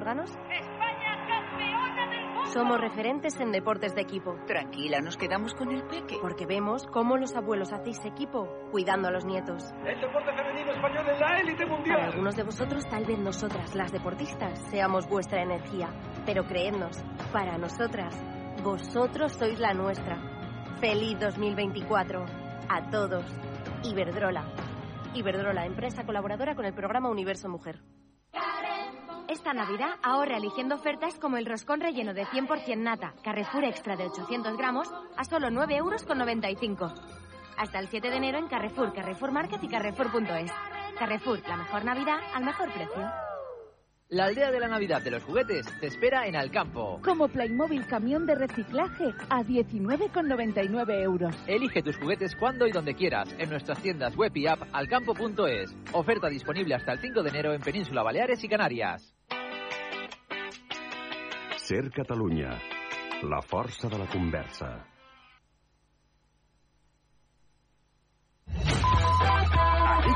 órganos? Somos referentes en deportes de equipo. Tranquila, nos quedamos con el peque. Porque vemos cómo los abuelos hacéis equipo, cuidando a los nietos. El deporte femenino español en la élite mundial. Para algunos de vosotros, tal vez nosotras, las deportistas, seamos vuestra energía. Pero creednos, para nosotras, vosotros sois la nuestra. Feliz 2024. A todos. Iberdrola. Iberdrola, empresa colaboradora con el programa Universo Mujer. Esta Navidad ahorra eligiendo ofertas como el roscón relleno de 100% nata, Carrefour Extra de 800 gramos, a solo 9 euros con 95. Hasta el 7 de enero en Carrefour, Carrefour Market y Carrefour.es. Carrefour, la mejor Navidad al mejor precio. La aldea de la Navidad de los juguetes te espera en Alcampo. Como Playmobil camión de reciclaje a 19,99 euros. Elige tus juguetes cuando y donde quieras en nuestras tiendas web y app alcampo.es. Oferta disponible hasta el 5 de enero en Península Baleares y Canarias. Ser Catalunya, la força de la conversa.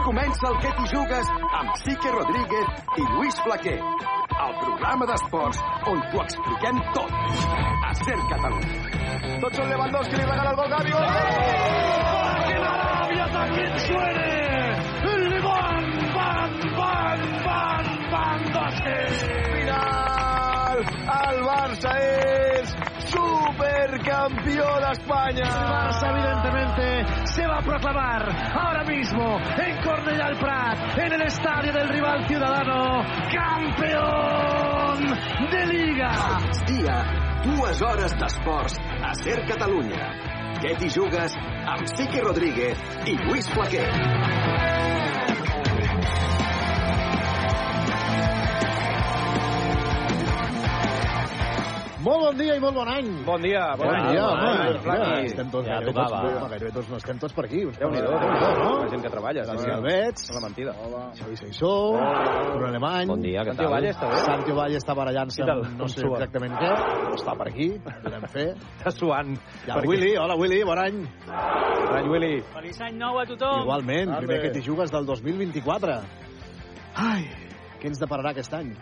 Comença el Que t'hi jugues amb Sique Rodríguez i Lluís Flaquer. El programa d'esports on t'ho expliquem tot. A Ser Catalunya. Tots són Lewandowski, li regala el gol Gavi. ¡Que la Arabia también suene! ¡Le van, van, van, van, van, Basket! Final! El Barça és supercampió d'Espanya. El Barça, evidentemente, se va a proclamar ahora mismo en Cornellà al Prat, en el estadio del rival ciudadano, campeón de Liga. Dia, dues hores d'esports a Ser Catalunya. Què t'hi jugues amb Sique Rodríguez i Lluís Flaquer. Molt bon dia i molt bon any. Bon dia, Bon, bon, dia, bon home. any, Flaqui. Ja, estem tots, Ja gairebé, tocava. tots, gairebé tots, no estem tots per aquí. Uns Déu-n'hi-do, quants, Déu-n'hi-do, no? la gent que treballa. Dani sí. Albets, La mentida. Xavi Seissó, Bruno Alemany. Bon dia, què Santi tal? Valle està bé. Santi Valle està barallant-se amb no sé exactament què, està per aquí, podem fer. Està suant. I el Willy, hola Willy, bon any. Bon any, Willy. Feliç any nou a tothom. Igualment, primer que t'hi jugues del 2024. Ai, què ens depararà aquest any?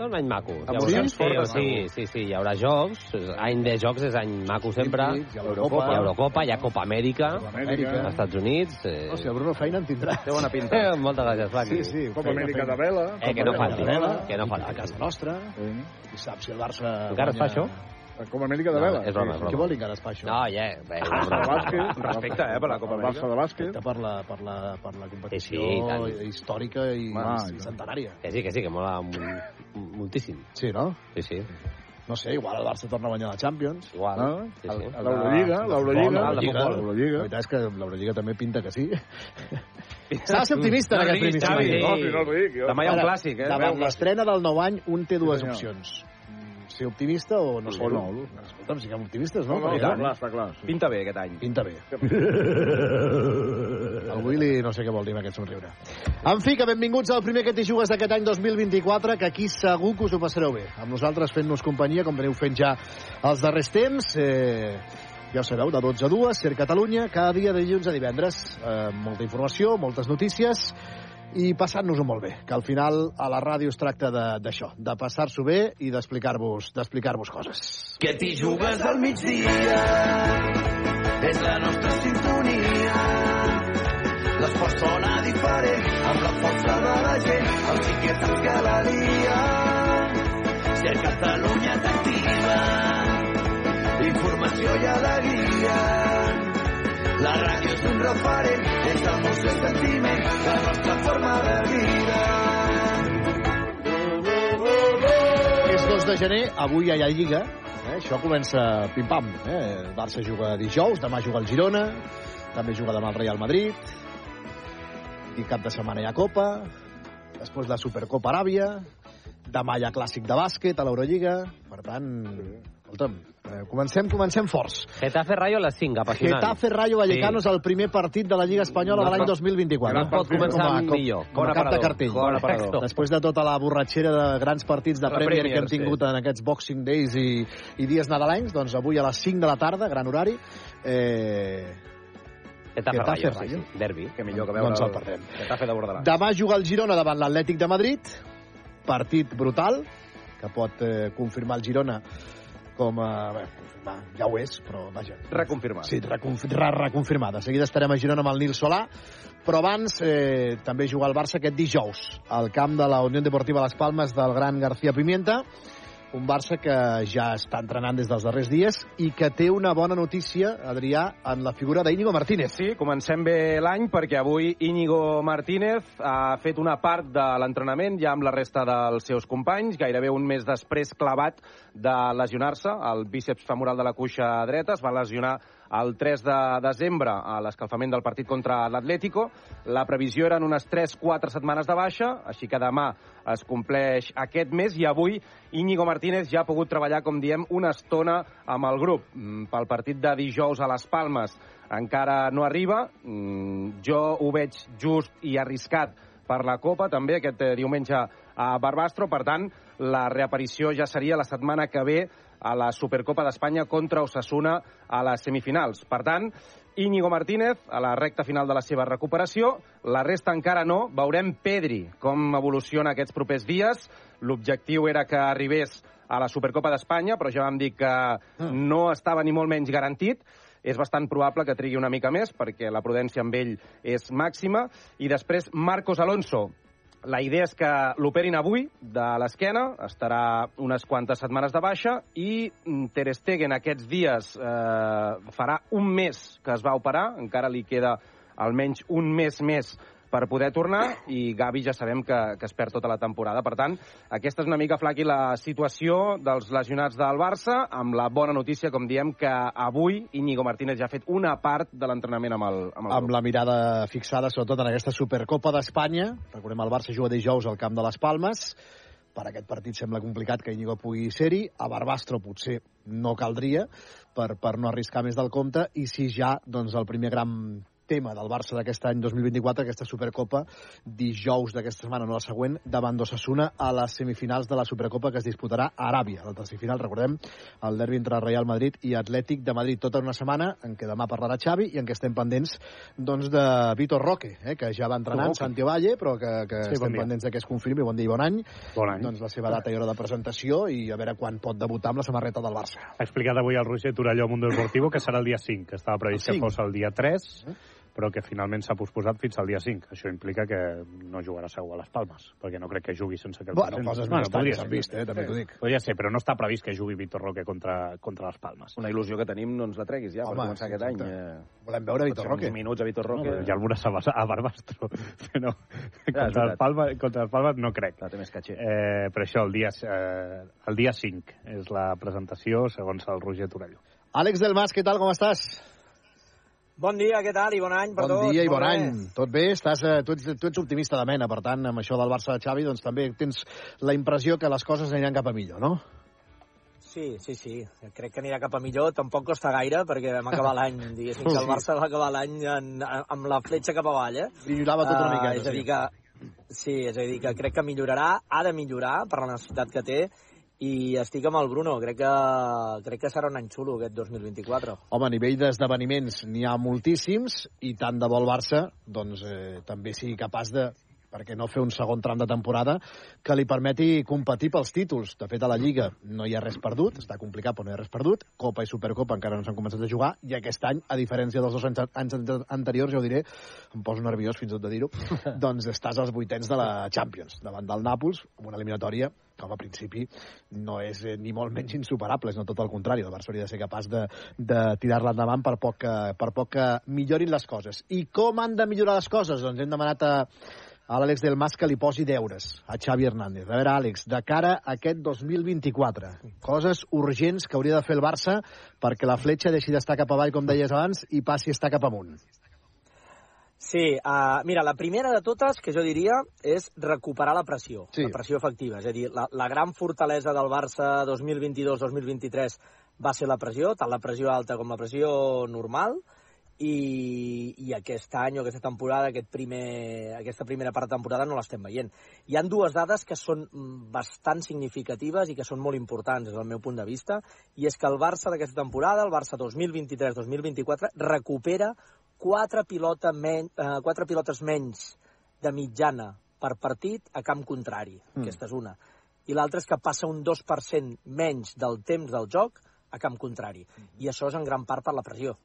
És un any maco. Haurà- Orins sí, fortes, sí, sí, sí, hi haurà jocs. Any de jocs és any maco sempre. Hi ha l'Eurocopa. Hi ha Eurocopa, hi ha Copa Amèrica. Amèrica. Als Estats Units. Eh... No, si el Bruno feina en tindrà. Té bona pinta. Eh, moltes gràcies, Flaqui. Sí, sí. Copa feina, Amèrica de vela. Eh, que no Copa falti. de vela, Que no falti. A casa nostra. I saps si el Barça... Encara es fa això? Com a Amèrica de No, vela. és broma, és broma. Què vol dir que ara es fa això? No, ja... Bé, Ah, bàsquet. Un respecte, eh, per la Copa Amèrica. Barça de bàsquet. Respecte per la, per la, per la competició Sí, sí, històrica i, Ah, i centenària. Que sí, que sí, que mola moltíssim. Sí, no? Sí, sí. No sé, igual el Barça torna a guanyar la Champions. Igual. Ah, Sí, sí. L'Eurolliga, l'Eurolliga. L'Eurolliga. L'Eurolliga. La veritat és que l'Eurolliga també pinta que sí. S'ha de ser optimista en No aquest riguis, primer Xavi. No, si no ric, jo. Demà hi ha un clàssic, eh? Davant Demà l'estrena del nou any, un té dues senyor. opcions. Ser optimista o no ser no. Escolta'm, siguem optimistes, no? No, no, tant. Està clar, està clar. sí. Pinta bé aquest any. Pinta bé. El Willy no sé què vol dir amb aquest somriure. En fi, que benvinguts al primer que t'hi jugues d'aquest any 2024, que aquí segur que us ho passareu bé. Amb nosaltres fent-nos companyia, com veniu fent ja els darrers temps. Eh, ja ho sabeu, de 12 a 2, Ser Catalunya, cada dia de dilluns a divendres. Eh, molta informació, moltes notícies i passant-nos-ho molt bé, que al final a la ràdio es tracta de- d'això, de, de passar-s'ho bé i d'explicar-vos d'explicar-vos coses. Que t'hi jugues al migdia és la nostra sintonia. L'esport sona diferent amb la força de la gent. El sí que cada dia. Si a Catalunya t'activa informació i alegria. La ràdio és un referent, és emoció i sentiment, la nostra forma de vida. És 2 de gener, avui ja hi ha Lliga. Eh? Això comença pim-pam. Eh? El Barça juga dijous, demà juga el Girona, també juga demà el Real Madrid, i cap de setmana hi ha Copa, després la Supercopa Aràbia, demà hi ha Clàssic de bàsquet a l'Eurolliga, per tant, escolta'm, eh, comencem, comencem forts. Getafe Rayo a les 5, apassionant. Getafe Rayo Vallecano és el primer partit de la Lliga Espanyola de l'any 2024. No pot començar com a, com, millor. Com a Bon cap de cartell. Bon aparador. Després de tota la borratxera de grans partits de La Premier, Premier, que hem sí. tingut en aquests Boxing Days i, i dies nadalencs, doncs avui a les 5 de la tarda, gran horari, eh, Getafe Getafe Rayo, Rayo. sí. Derbi. Que millor que veure ens el el perdem. Getafe de Bordelà. demà juga el Girona davant l'Atlètic de Madrid, partit brutal, que pot eh, confirmar el Girona com a... Bé, confirmar, ja ho és, però vaja. Reconfirmar. Sí, reconf re reconfirmar. De seguida estarem a Girona amb el Nil Solà, però abans eh, també jugar el Barça aquest dijous al camp de la Unió Deportiva Las Palmes del gran García Pimienta un Barça que ja està entrenant des dels darrers dies i que té una bona notícia, Adrià, en la figura d'Íñigo Martínez. Sí, comencem bé l'any perquè avui Íñigo Martínez ha fet una part de l'entrenament ja amb la resta dels seus companys, gairebé un mes després clavat de lesionar-se, el bíceps femoral de la cuixa dreta, es va lesionar el 3 de desembre a l'escalfament del partit contra l'Atlético. La previsió eren unes 3-4 setmanes de baixa, així que demà es compleix aquest mes i avui Íñigo Martínez ja ha pogut treballar, com diem, una estona amb el grup. Mm, Pel partit de dijous a les Palmes encara no arriba. Mm, Jo ho veig just i arriscat per la Copa, també, aquest eh, diumenge a Barbastro. Per tant, la reaparició ja seria la setmana que ve a la Supercopa d'Espanya contra Osasuna a les semifinals. Per tant, Íñigo Martínez a la recta final de la seva recuperació. La resta encara no. Veurem Pedri com evoluciona aquests propers dies. L'objectiu era que arribés a la Supercopa d'Espanya, però ja vam dir que no estava ni molt menys garantit és bastant probable que trigui una mica més perquè la prudència amb ell és màxima. I després Marcos Alonso. La idea és que l'operin avui de l'esquena, estarà unes quantes setmanes de baixa i mm, Ter Stegen aquests dies eh, farà un mes que es va operar, encara li queda almenys un mes més per poder tornar i Gavi ja sabem que, que es perd tota la temporada. Per tant, aquesta és una mica, Flaqui, la situació dels lesionats del Barça, amb la bona notícia, com diem, que avui Íñigo Martínez ja ha fet una part de l'entrenament amb el, amb el amb grup. la mirada fixada sobretot en aquesta Supercopa d'Espanya. Recordem, el Barça juga dijous al camp de les Palmes. Per aquest partit sembla complicat que Íñigo pugui ser-hi. A Barbastro potser no caldria per, per no arriscar més del compte. I si ja, doncs, el primer gran tema del Barça d'aquest any 2024, aquesta Supercopa, dijous d'aquesta setmana, no la següent, davant d'Ossassuna a les semifinals de la Supercopa que es disputarà a Aràbia. La tercer final, recordem, el derbi entre Real Madrid i Atlètic de Madrid. Tota una setmana en què demà parlarà Xavi i en què estem pendents doncs, de Vitor Roque, eh, que ja va entrenar en. Santiago Valle, però que, que Sí, bon estem dia. pendents de que es confirmi. Bon dia i bon any. Bon any. Doncs la seva data i hora de presentació i a veure quan pot debutar amb la samarreta del Barça. Ha explicat avui el Roger Torelló a Mundo Deportivo que serà el dia 5, que estava previst que 5. fos el dia 3, però que finalment s'ha posposat fins al dia 5. Això implica que no jugarà segur a les Palmes, perquè no crec que jugui sense que el Bueno, presenti. coses més estranyes podria ser. vist, eh, també t'ho dic. Podria ser, però no està previst que jugui Víctor Roque contra, contra les Palmes. Una il·lusió que tenim, no ens la treguis ja, Home, per començar aquest any. Eh, Volem veure Vitor Roque. Uns minuts a Vitor Roque. No, ja el veuràs a, a Barbastro, però és contra, contra els Palmes no crec. Clar, té més catxer. Eh, per això el dia, eh, el dia 5 és la presentació segons el Roger Torelló. Àlex del Mas, què tal, com estàs? Bon dia, què tal? I bon any per Bon tots. dia i bon bé. any. Tot bé? Estàs, eh, tu, ets, tu ets optimista de mena, per tant, amb això del Barça de Xavi, doncs també tens la impressió que les coses aniran cap a millor, no? Sí, sí, sí. Crec que anirà cap a millor. Tampoc costa gaire, perquè vam acabar l'any, diguéssim, que el Barça va acabar l'any amb la fletxa cap avall, eh? Brillava tot una Ah, miqueta, És a dir que... Sí, és a dir que crec que millorarà, ha de millorar per la necessitat que té, i estic amb el Bruno. Crec que, crec que serà un any xulo, aquest 2024. Home, a nivell d'esdeveniments n'hi ha moltíssims i tant de bo el Barça doncs, eh, també sigui capaç de perquè no fer un segon tram de temporada que li permeti competir pels títols. De fet, a la Lliga no hi ha res perdut, està complicat però no hi ha res perdut, Copa i Supercopa encara no s'han començat a jugar, i aquest any, a diferència dels dos anys, anys ante- anteriors, ja ho diré, em poso nerviós fins i tot de dir-ho, doncs estàs als vuitens de la Champions, davant del Nàpols, amb una eliminatòria que a principi no és eh, ni molt menys insuperable, no tot el contrari, el Barça hauria de ser capaç de, de tirar-la endavant per poc, que, per poc que millorin les coses. I com han de millorar les coses? Doncs hem demanat a, a l'Àlex del Mas que li posi deures a Xavi Hernández. A veure, Àlex, de cara a aquest 2024, coses urgents que hauria de fer el Barça perquè la fletxa deixi d'estar cap avall, com deies abans, i passi a estar cap amunt. Sí, uh, mira, la primera de totes que jo diria és recuperar la pressió, Sí. la pressió efectiva. És a dir, la, la gran fortalesa del Barça 2022-2023 va ser la pressió, tant la pressió alta com la pressió normal, i, i aquest any o aquesta temporada, aquest primer, aquesta primera part de temporada no l'estem veient. Hi han dues dades que són mm, bastant significatives i que són molt importants des del meu punt de vista, i és que el Barça d'aquesta temporada, el Barça 2023-2024, recupera quatre, pilota men eh, quatre pilotes menys de mitjana per partit a camp contrari. Mm. Mm. Aquesta és una. i l'altre és que passa un 2% menys del temps del joc a camp contrari. I això és en gran part per la pressió.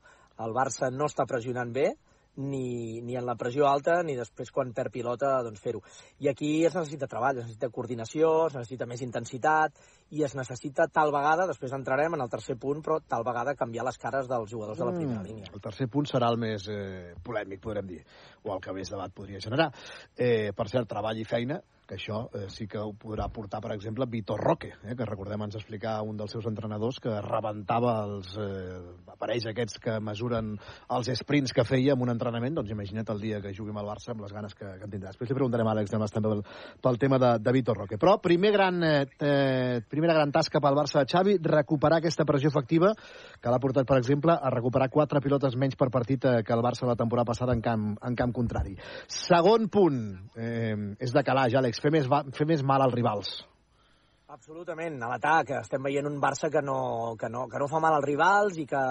El Barça no està pressionant bé, ni, ni en la pressió alta ni després quan perd pilota doncs fer-ho. I aquí es necessita treball, es necessita coordinació, es necessita més intensitat i es necessita tal vegada, després entrarem en el tercer punt, però tal vegada canviar les cares dels jugadors de la primera Mm, línia. El tercer punt serà el més eh, polèmic, podrem dir, o el que més debat podria generar. Eh, per cert, treball i feina, que això eh, sí que ho podrà portar, per exemple, Vitor Roque, eh, que recordem ens explicar un dels seus entrenadors que rebentava els eh, aparells aquests que mesuren els sprints que feia en un entrenament, doncs imagina't el dia que jugui amb el Barça amb les ganes que, que en tindrà. Després li preguntarem a Àlex demà també pel, pel tema de, de Vitor Roque. Però primer gran, eh, eh, primera gran tasca pel Barça de Xavi, recuperar aquesta pressió efectiva que l'ha portat, per exemple, a recuperar quatre pilotes menys per partit eh, que el Barça la temporada passada en camp, en camp contrari. Segon punt, eh, és de calaix, Àlex, fer més, fer més mal als rivals. Absolutament, a l'atac. Estem veient un Barça que no, que, no, que no fa mal als rivals i que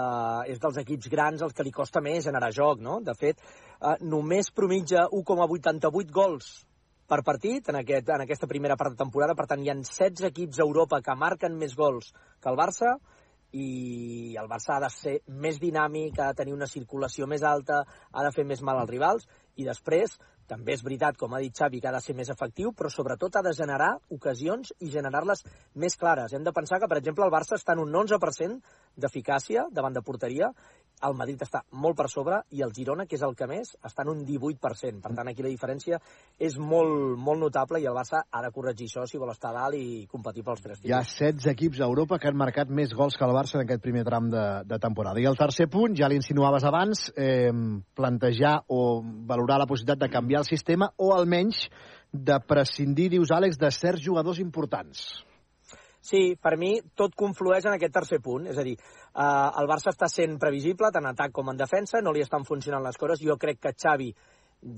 és dels equips grans els que li costa més generar joc, no? De fet, eh, només promitja 1,88 gols per partit en, aquest, en aquesta primera part de temporada. Per tant, hi ha 16 equips a Europa que marquen més gols que el Barça i el Barça ha de ser més dinàmic, ha de tenir una circulació més alta, ha de fer més mal als rivals i després també és veritat, com ha dit Xavi, que ha de ser més efectiu, però sobretot ha de generar ocasions i generar-les més clares. Hem de pensar que, per exemple, el Barça està en un 11% d'eficàcia davant de porteria, el Madrid està molt per sobre i el Girona, que és el que més, està en un 18%. Per tant, aquí la diferència és molt, molt notable i el Barça ha de corregir això si vol estar dalt i competir pels tres Hi ha títols. 16 equips a Europa que han marcat més gols que el Barça en aquest primer tram de, de temporada. I el tercer punt, ja l'insinuaves abans, eh, plantejar o valorar la possibilitat de canviar el sistema o almenys de prescindir, dius, Àlex, de certs jugadors importants. Sí, per mi tot conflueix en aquest tercer punt. És a dir, eh, el Barça està sent previsible, tant en atac com en defensa, no li estan funcionant les coses. Jo crec que Xavi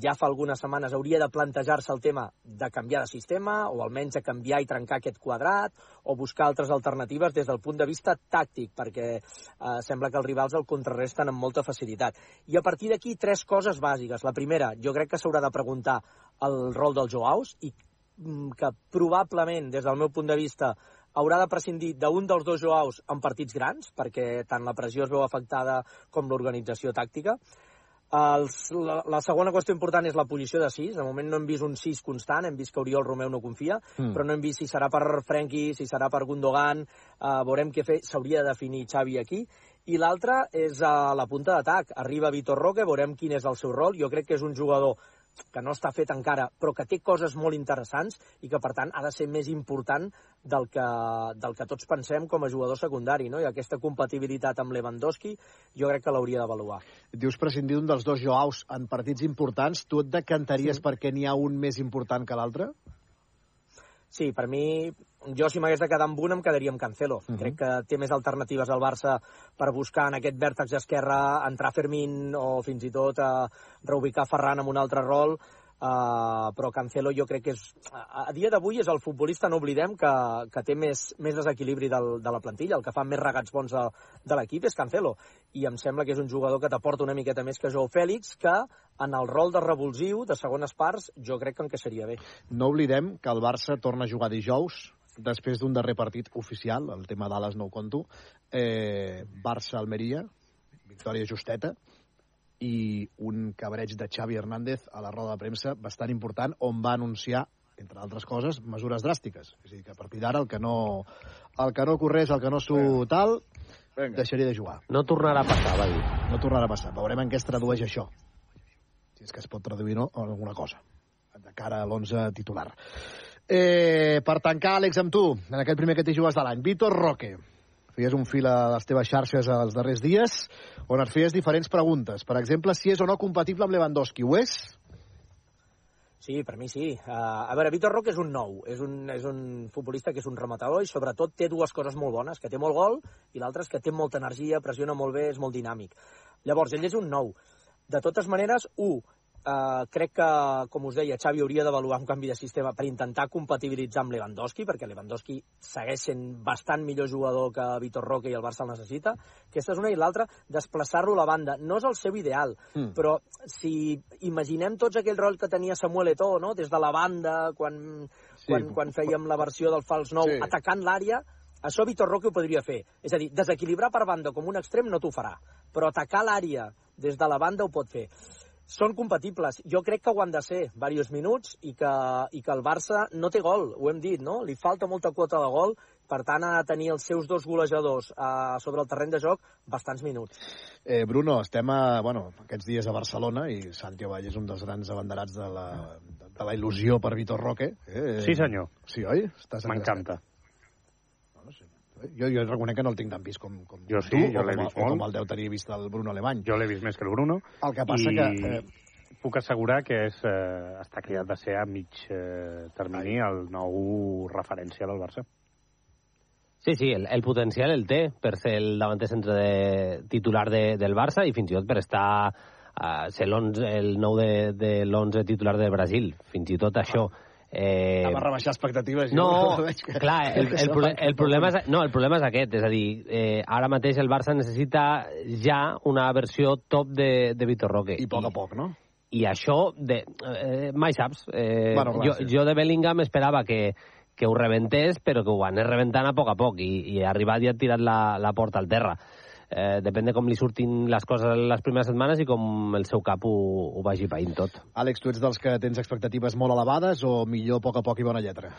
ja fa algunes setmanes hauria de plantejar-se el tema de canviar de sistema, o almenys de canviar i trencar aquest quadrat, o buscar altres alternatives des del punt de vista tàctic, perquè eh, sembla que els rivals el contrarresten amb molta facilitat. I a partir d'aquí, tres coses bàsiques. La primera, jo crec que s'haurà de preguntar el rol dels Joaus i mm, que probablement, des del meu punt de vista, haurà de prescindir d'un dels dos Joaus en partits grans, perquè tant la pressió es veu afectada com l'organització tàctica. Els, la, la segona qüestió important és la posició de 6. De moment no hem vist un 6 constant, hem vist que Oriol Romeu no confia, Mm. però no hem vist si serà per Frenkie, si serà per Gundogan, uh, veurem què fer, s'hauria de definir Xavi aquí. I l'altra és a la punta d'atac. Arriba Vitor Roque, veurem quin és el seu rol. Jo crec que és un jugador que no està fet encara, però que té coses molt interessants i que, per tant, ha de ser més important del que, del que tots pensem com a jugador secundari, no? I aquesta compatibilitat amb Lewandowski jo crec que l'hauria d'avaluar. Dius prescindir d'un dels dos Joaus en partits importants. Tu et decantaries sí. perquè n'hi ha un més important que l'altre? Sí, per mi, jo si m'hagués de quedar amb un em quedaria amb Cancelo. Uh Mhm. -huh. Crec que té més alternatives al Barça per buscar en aquest vèrtex esquerre entrar Fermín o fins i tot a reubicar Ferran en un altre rol, uh, però Cancelo jo crec que és, a, a dia d'avui és el futbolista, no oblidem, que, que té més, més desequilibri del, de la plantilla, el que fa més regats bons de, de l'equip és Cancelo, i em sembla que és un jugador que t'aporta una miqueta més que Joao Fèlix, que en el rol de revulsiu, de segones parts, jo crec que encaixaria bé. No oblidem que el Barça torna a jugar dijous, després d'un darrer partit oficial, el tema d'Ales no ho conto, eh, Barça-Almeria, victòria justeta, i un cabreig de Xavi Hernández a la roda de premsa bastant important, on va anunciar entre altres coses, mesures dràstiques. És a dir, que a partir d'ara el que no el que no corrés, el que no s'ho tal, Venga. deixaria de jugar. No tornarà a passar, va dir. No tornarà a passar. Veurem en què es tradueix això. Si és que es pot traduir no, o en alguna cosa. De cara a l'11 titular. Eh, per tancar, Àlex, amb tu, en aquest primer que t'hi jugues de l'any, Vitor Roque. Feies un fil a les teves xarxes els darrers dies, on et feies diferents preguntes. Per exemple, si és o no compatible amb Lewandowski. Ho és? Sí, per mi sí. Uh, a veure, Vitor Roque és un nou, és un, és un futbolista que és un rematador i sobretot té dues coses molt bones, que té molt gol i l'altra és que té molta energia, pressiona molt bé, és molt dinàmic. Llavors, ell és un nou. De totes maneres, un, uh, crec que, com us deia, Xavi hauria d'avaluar un canvi de sistema per intentar compatibilitzar amb Lewandowski, perquè Lewandowski segueix sent bastant millor jugador que Vitor Roque i el Barça el necessita. Aquesta és una i l'altra, desplaçar-lo a la banda. No és el seu ideal, Mm. però si imaginem tots aquell rol que tenia Samuel Eto'o, no? des de la banda, quan quan, quan fèiem la versió del fals 9 Sí. atacant l'àrea, això Vitor Roque ho podria fer. És a dir, desequilibrar per banda com un extrem no t'ho farà, però atacar l'àrea des de la banda ho pot fer. Són compatibles. Jo crec que ho han de ser diversos minuts i que, i que el Barça no té gol, ho hem dit, no? Li falta molta quota de gol, per tant ha de tenir els seus dos golejadors eh, sobre el terreny de joc bastants minuts. Eh, Bruno, estem a, bueno, aquests dies a Barcelona i Santi Vall és un dels grans abanderats de la, de la il·lusió per Vitor Roque. Eh, Sí, senyor. Sí, oi? M'encanta. Jo, jo reconec que no el tinc tan vist com, com Jo com sí, tu, jo l'he com, vist com molt. el deu tenir vist el Bruno Alemany. Jo l'he vist més que el Bruno. El que passa i que, eh, puc assegurar que és, eh, està criat de ser a mig eh, termini el nou referència del Barça. Sí, sí, el, el potencial el té per ser el davanter centre de, titular de, del Barça i fins i tot per estar uh, ser l'11 el nou de, de l'11 titular de Brasil. Fins i tot això. Eh, Anava a rebaixar expectatives. no, veig que- clar, el, el, fa- el, problema és, no, el problema és aquest, és a dir, eh, ara mateix el Barça necessita ja una versió top de, de Vitor Roque. I a poc a poc, no? I això, de, eh, mai saps. Eh, Bueno, clar, jo, sí. jo de Bellingham esperava que, que ho rebentés, però que ho anés rebentant a poc a poc i, i ha arribat i ha tirat la, la porta al terra. Eh, depèn de com li surtin les coses les primeres setmanes i com el seu cap ho, ho vagi païnt tot. Àlex, tu ets dels que tens expectatives molt elevades o millor a poc a poc i bona lletra?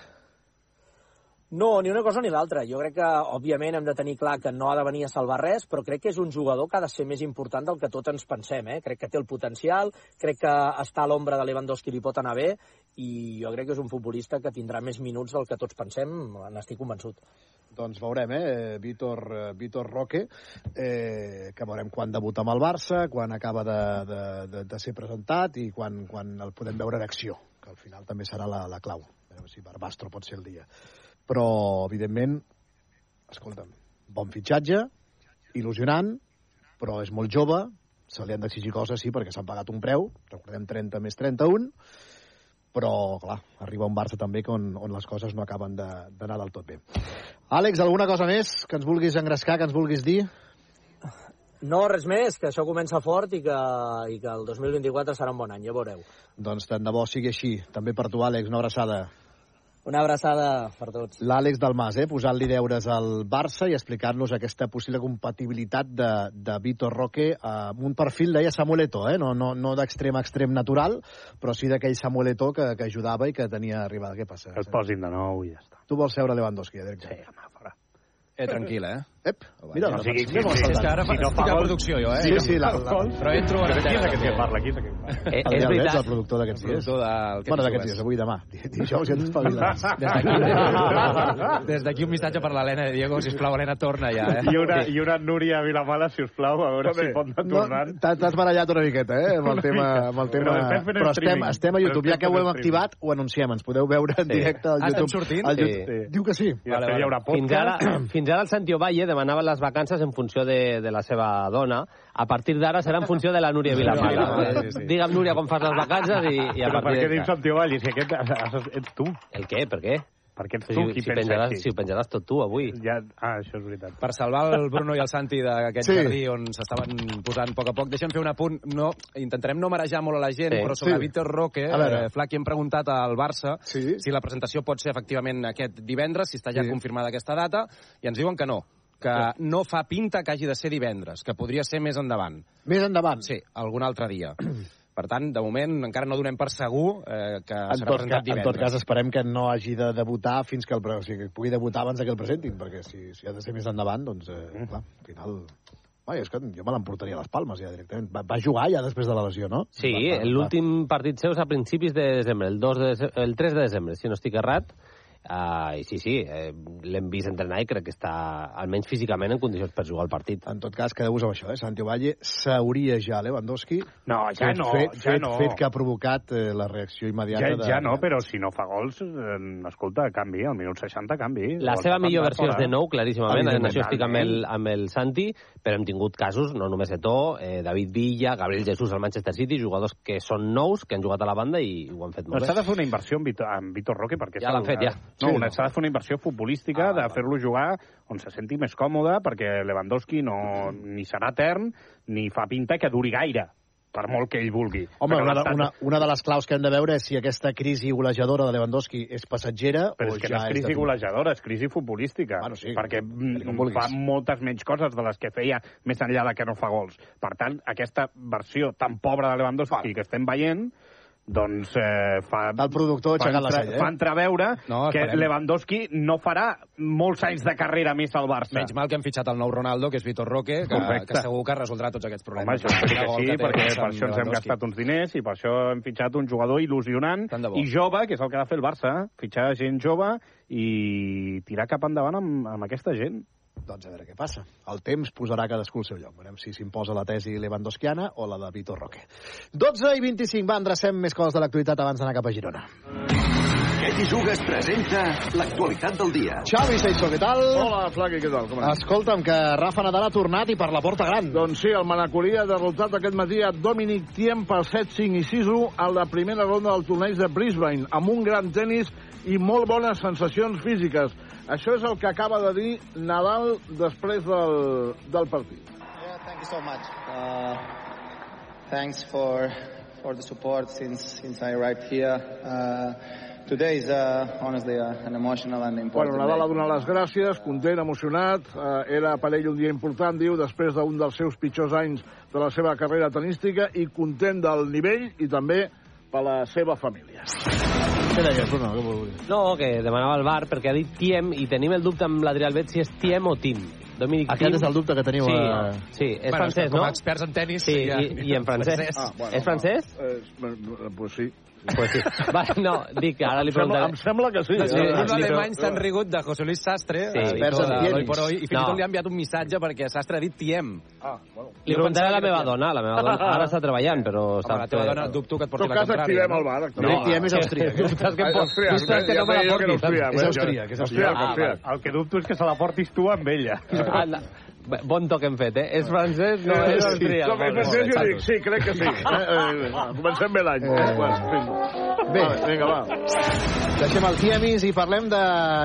No, ni una cosa ni l'altra. Jo crec que, òbviament, hem de tenir clar que no ha de venir a salvar res, però crec que és un jugador que ha de ser més important del que tot ens pensem. Eh? Crec que té el potencial, crec que està a l'ombra de Lewandowski li pot anar bé, i jo crec que és un futbolista que tindrà més minuts del que tots pensem, n'estic convençut. Doncs veurem, eh? Vítor, eh, Vítor Roque, eh, que veurem quan debuta amb el Barça, quan acaba de, de, de, de ser presentat i quan, quan el podem veure en acció, que al final també serà la, la clau. A veure si Barbastro pot ser el dia. Però, evidentment, escolta'm, bon fitxatge, il·lusionant, però és molt jove, se li han d'exigir coses, sí, perquè s'han pagat un preu, recordem 30 més 31, però, clar, arriba un Barça també on, on les coses no acaben de- d'anar del tot bé. Àlex, alguna cosa més que ens vulguis engrescar, que ens vulguis dir? No, res més, que això comença fort i que, i que el 2024 serà un bon any, ja veureu. Doncs tant de bo sigui així. També per tu, Àlex, una abraçada. Una abraçada per tots. L'Àlex Dalmas, eh, posant-li deures al Barça i explicar-nos aquesta possible compatibilitat de, de Vitor Roque amb un perfil, deia Samuel Eto'o, eh? no, no, no d'extrem a extrem natural, però sí d'aquell Samuel Eto'o que, que ajudava i que tenia arribada. Què passa? Que el posin de nou i ja està. Tu vols seure Lewandowski, eh? Sí, home, fora. Eh, tranquil, eh? Ep, mira, no no sigui, sí, sí, és que ara si no fa producció, jo, eh? Sí, sí, la, la, Però entro Però ara. qui és aquest que parla? Qui és aquest que parla? Eh, El és Diable veritat. ets el productor d'aquests dies. del Bueno, d'aquests dies, avui i demà. Di- Dijous ja ens espavilats. Des d'aquí, des d'aquí un missatge per l'Helena de Diego, sisplau, Helena, torna ja, eh? I una, I una Núria Vilamala, si us plau, a veure si pot anar No, tornant. t'ha- T'has barallat una miqueta, eh, amb el tema... Amb el tema... Però estem estem, estem a YouTube, ja que ho estem hem activat, ho anunciem, ens podeu veure en directe al Ah, estem YouTube. sortint? Al YouTube. Sí. Diu que sí. Fins ara, podcast. fins ara el Demanava les vacances en funció de, de la seva dona. A partir d'ara serà en funció de la Núria Vilamala. Sí, sí. Digue'm, Núria, com fas les vacances i, i a Però per partir què dius Santiago Valli? Si aquest ets tu. El què? Per què? Perquè ets Si, tu qui si, pensa penjaràs, així. si ho penjaràs tot tu avui. Ja... Ah, això és veritat. Per salvar el Bruno i el Santi d'aquest Sí. jardí on s'estaven posant a poc a poc, deixa'm fer un apunt. No, intentarem no marejar molt a la gent, Sí. però sobre Sí. Víctor Roque, eh, Flac, hem preguntat al Barça Sí. si la presentació pot ser efectivament aquest divendres, si està ja Sí. confirmada aquesta data, i ens diuen que no, que no fa pinta que hagi de ser divendres, que podria ser més endavant. Més endavant. Sí, algun altre dia. Per tant, de moment encara no donem per segur eh, que En serà tot, presentat ca, en divendres. tot cas, esperem que no hagi de debutar fins que el, o sigui, que pugui debutar abans que el presentin, perquè si, si ha de ser més endavant, doncs, eh, clar, al final... Ai, és que jo me l'emportaria a les Palmes ja directament. Va, va jugar ja després de la lesió, no? Sí, l'últim partit seu és a principis de desembre, el, 2 de, dece- el 3 de desembre, si no estic errat. Uh, I sí, sí, eh, l'hem vist entrenar i crec que està, almenys físicament, en condicions per jugar al partit. En tot cas, quedeu-vos amb això, eh? Santi Valle s'hauria ja Lewandowski. No, ja fet, no, fet, ja fet, no. fet que ha provocat eh, la reacció immediata Ja, de... ja no, però si no fa gols, eh, escolta, canvi, al minut 60 canvi. La seva millor versió és fora. de nou, claríssimament, en això estic amb el, amb el Santi, però hem tingut casos, no només Eto'o, eh, David Villa, Gabriel Jesús al Manchester City, jugadors que són nous, que han jugat a la banda i ho han fet No, molt s'ha bé. de fer una inversió en Vitor, en Vitor Roque perquè Ja s'ha l'han fet, ja. No, Sí, una- no. s'ha de fer una inversió futbolística, Ah, de fer-lo jugar on se senti més còmode, perquè Lewandowski no, ni serà etern, ni fa pinta que duri gaire. per molt que ell vulgui. Home, una, de- una, una de les claus que hem de veure és si aquesta crisi golejadora de Lewandowski és passatgera Però o és que ja no és crisi golejadora, és crisi futbolística. Bueno, sí, perquè mm, fa moltes menys coses de les que feia més enllà de que no fa gols. Per tant, aquesta versió tan pobra de Lewandowski que estem veient doncs eh, fa... El productor fa, aixecant la cella, eh? fa entreveure No, que. Lewandowski no farà molts anys de carrera més al Barça. Menys mal que hem fitxat el nou Ronaldo, que és Vitor Roque, que, Correcte. que segur que resoldrà tots aquests Home, problemes. això sí que sí, que perquè per això ens hem gastat uns diners i per això hem fitxat un jugador il·lusionant i jove, que és el que ha de fer el Barça, fitxar gent jove i tirar cap endavant amb, amb aquesta gent. Doncs a veure què passa. El temps posarà cadascú al seu lloc. Veurem si s'imposa la tesi lewandowskiana o la de Vitor Roque. 12 i 25, va, endrecem més coses de l'actualitat abans d'anar cap a Girona. Què t'hi jugues presenta l'actualitat del dia. Xavi Seixo, què tal? Hola, Flaqui, què tal? Com anem? Escolta'm, que Rafa Nadal ha tornat i per la porta gran. Doncs sí, el Manacolí ha derrotat aquest matí a Dominic Thiem per 7-5 i 6-1 a la primera ronda del torneig de Brisbane, amb un gran tennis i molt bones sensacions físiques. Això és el que acaba de dir Nadal després del, del partit. Yeah, thank you so much. Uh, thanks for for the support since since I arrived here. Uh, today is uh, honestly uh, an emotional and important Bueno, Nadal ha donat les gràcies, content, emocionat. Eh, era per ell un dia important, diu, després d'un dels seus pitjors anys de la seva carrera tenística i content del nivell i també per la seva família. Bruno? Què volies? No, que demanava el bar perquè ha dit Tiem i tenim el dubte amb l'Adrià Albet si és Tiem o Tim. Dominic Aquest Thiem. és el dubte que teniu, Sí, eh? sí és Bueno, francès, com no? a experts en tenis, Sí, ja- i, i en francès. francès. Ah, bueno, és francès? Eh, pues sí. Pues sí. Va, no, dic, ara li Em sembla, preguntaré. em sembla que sí. Els eh? experts li alemanys s'han rigut de José Luis Sastre, Sí. sí, Experts en de tenis. l'Oi por Hoy, i fins i No. tot li ha enviat un missatge perquè Sastre ha dit Tiem. Ah, bueno. Li preguntaré a la meva dona, la meva dona ara està treballant, però... Home, la teva dona dubto que et En porti tot la cas, contrària. activem no? el bar. No, activem. Tiem és austríac. eh? Dubtes que, em Austríac, dubtes que no me la portis. És eh? austríac, és Austríac, austríac. austríac. El que dubto és que se la portis tu amb ella. Bon toc hem fet, eh? És francès, no és Sí, austríac. Com és francès, jo dic, sí, crec que sí. Eh, eh, comencem bé l'any. Eh, Bé. Va, vinga, va. Deixem el Tiemis i parlem de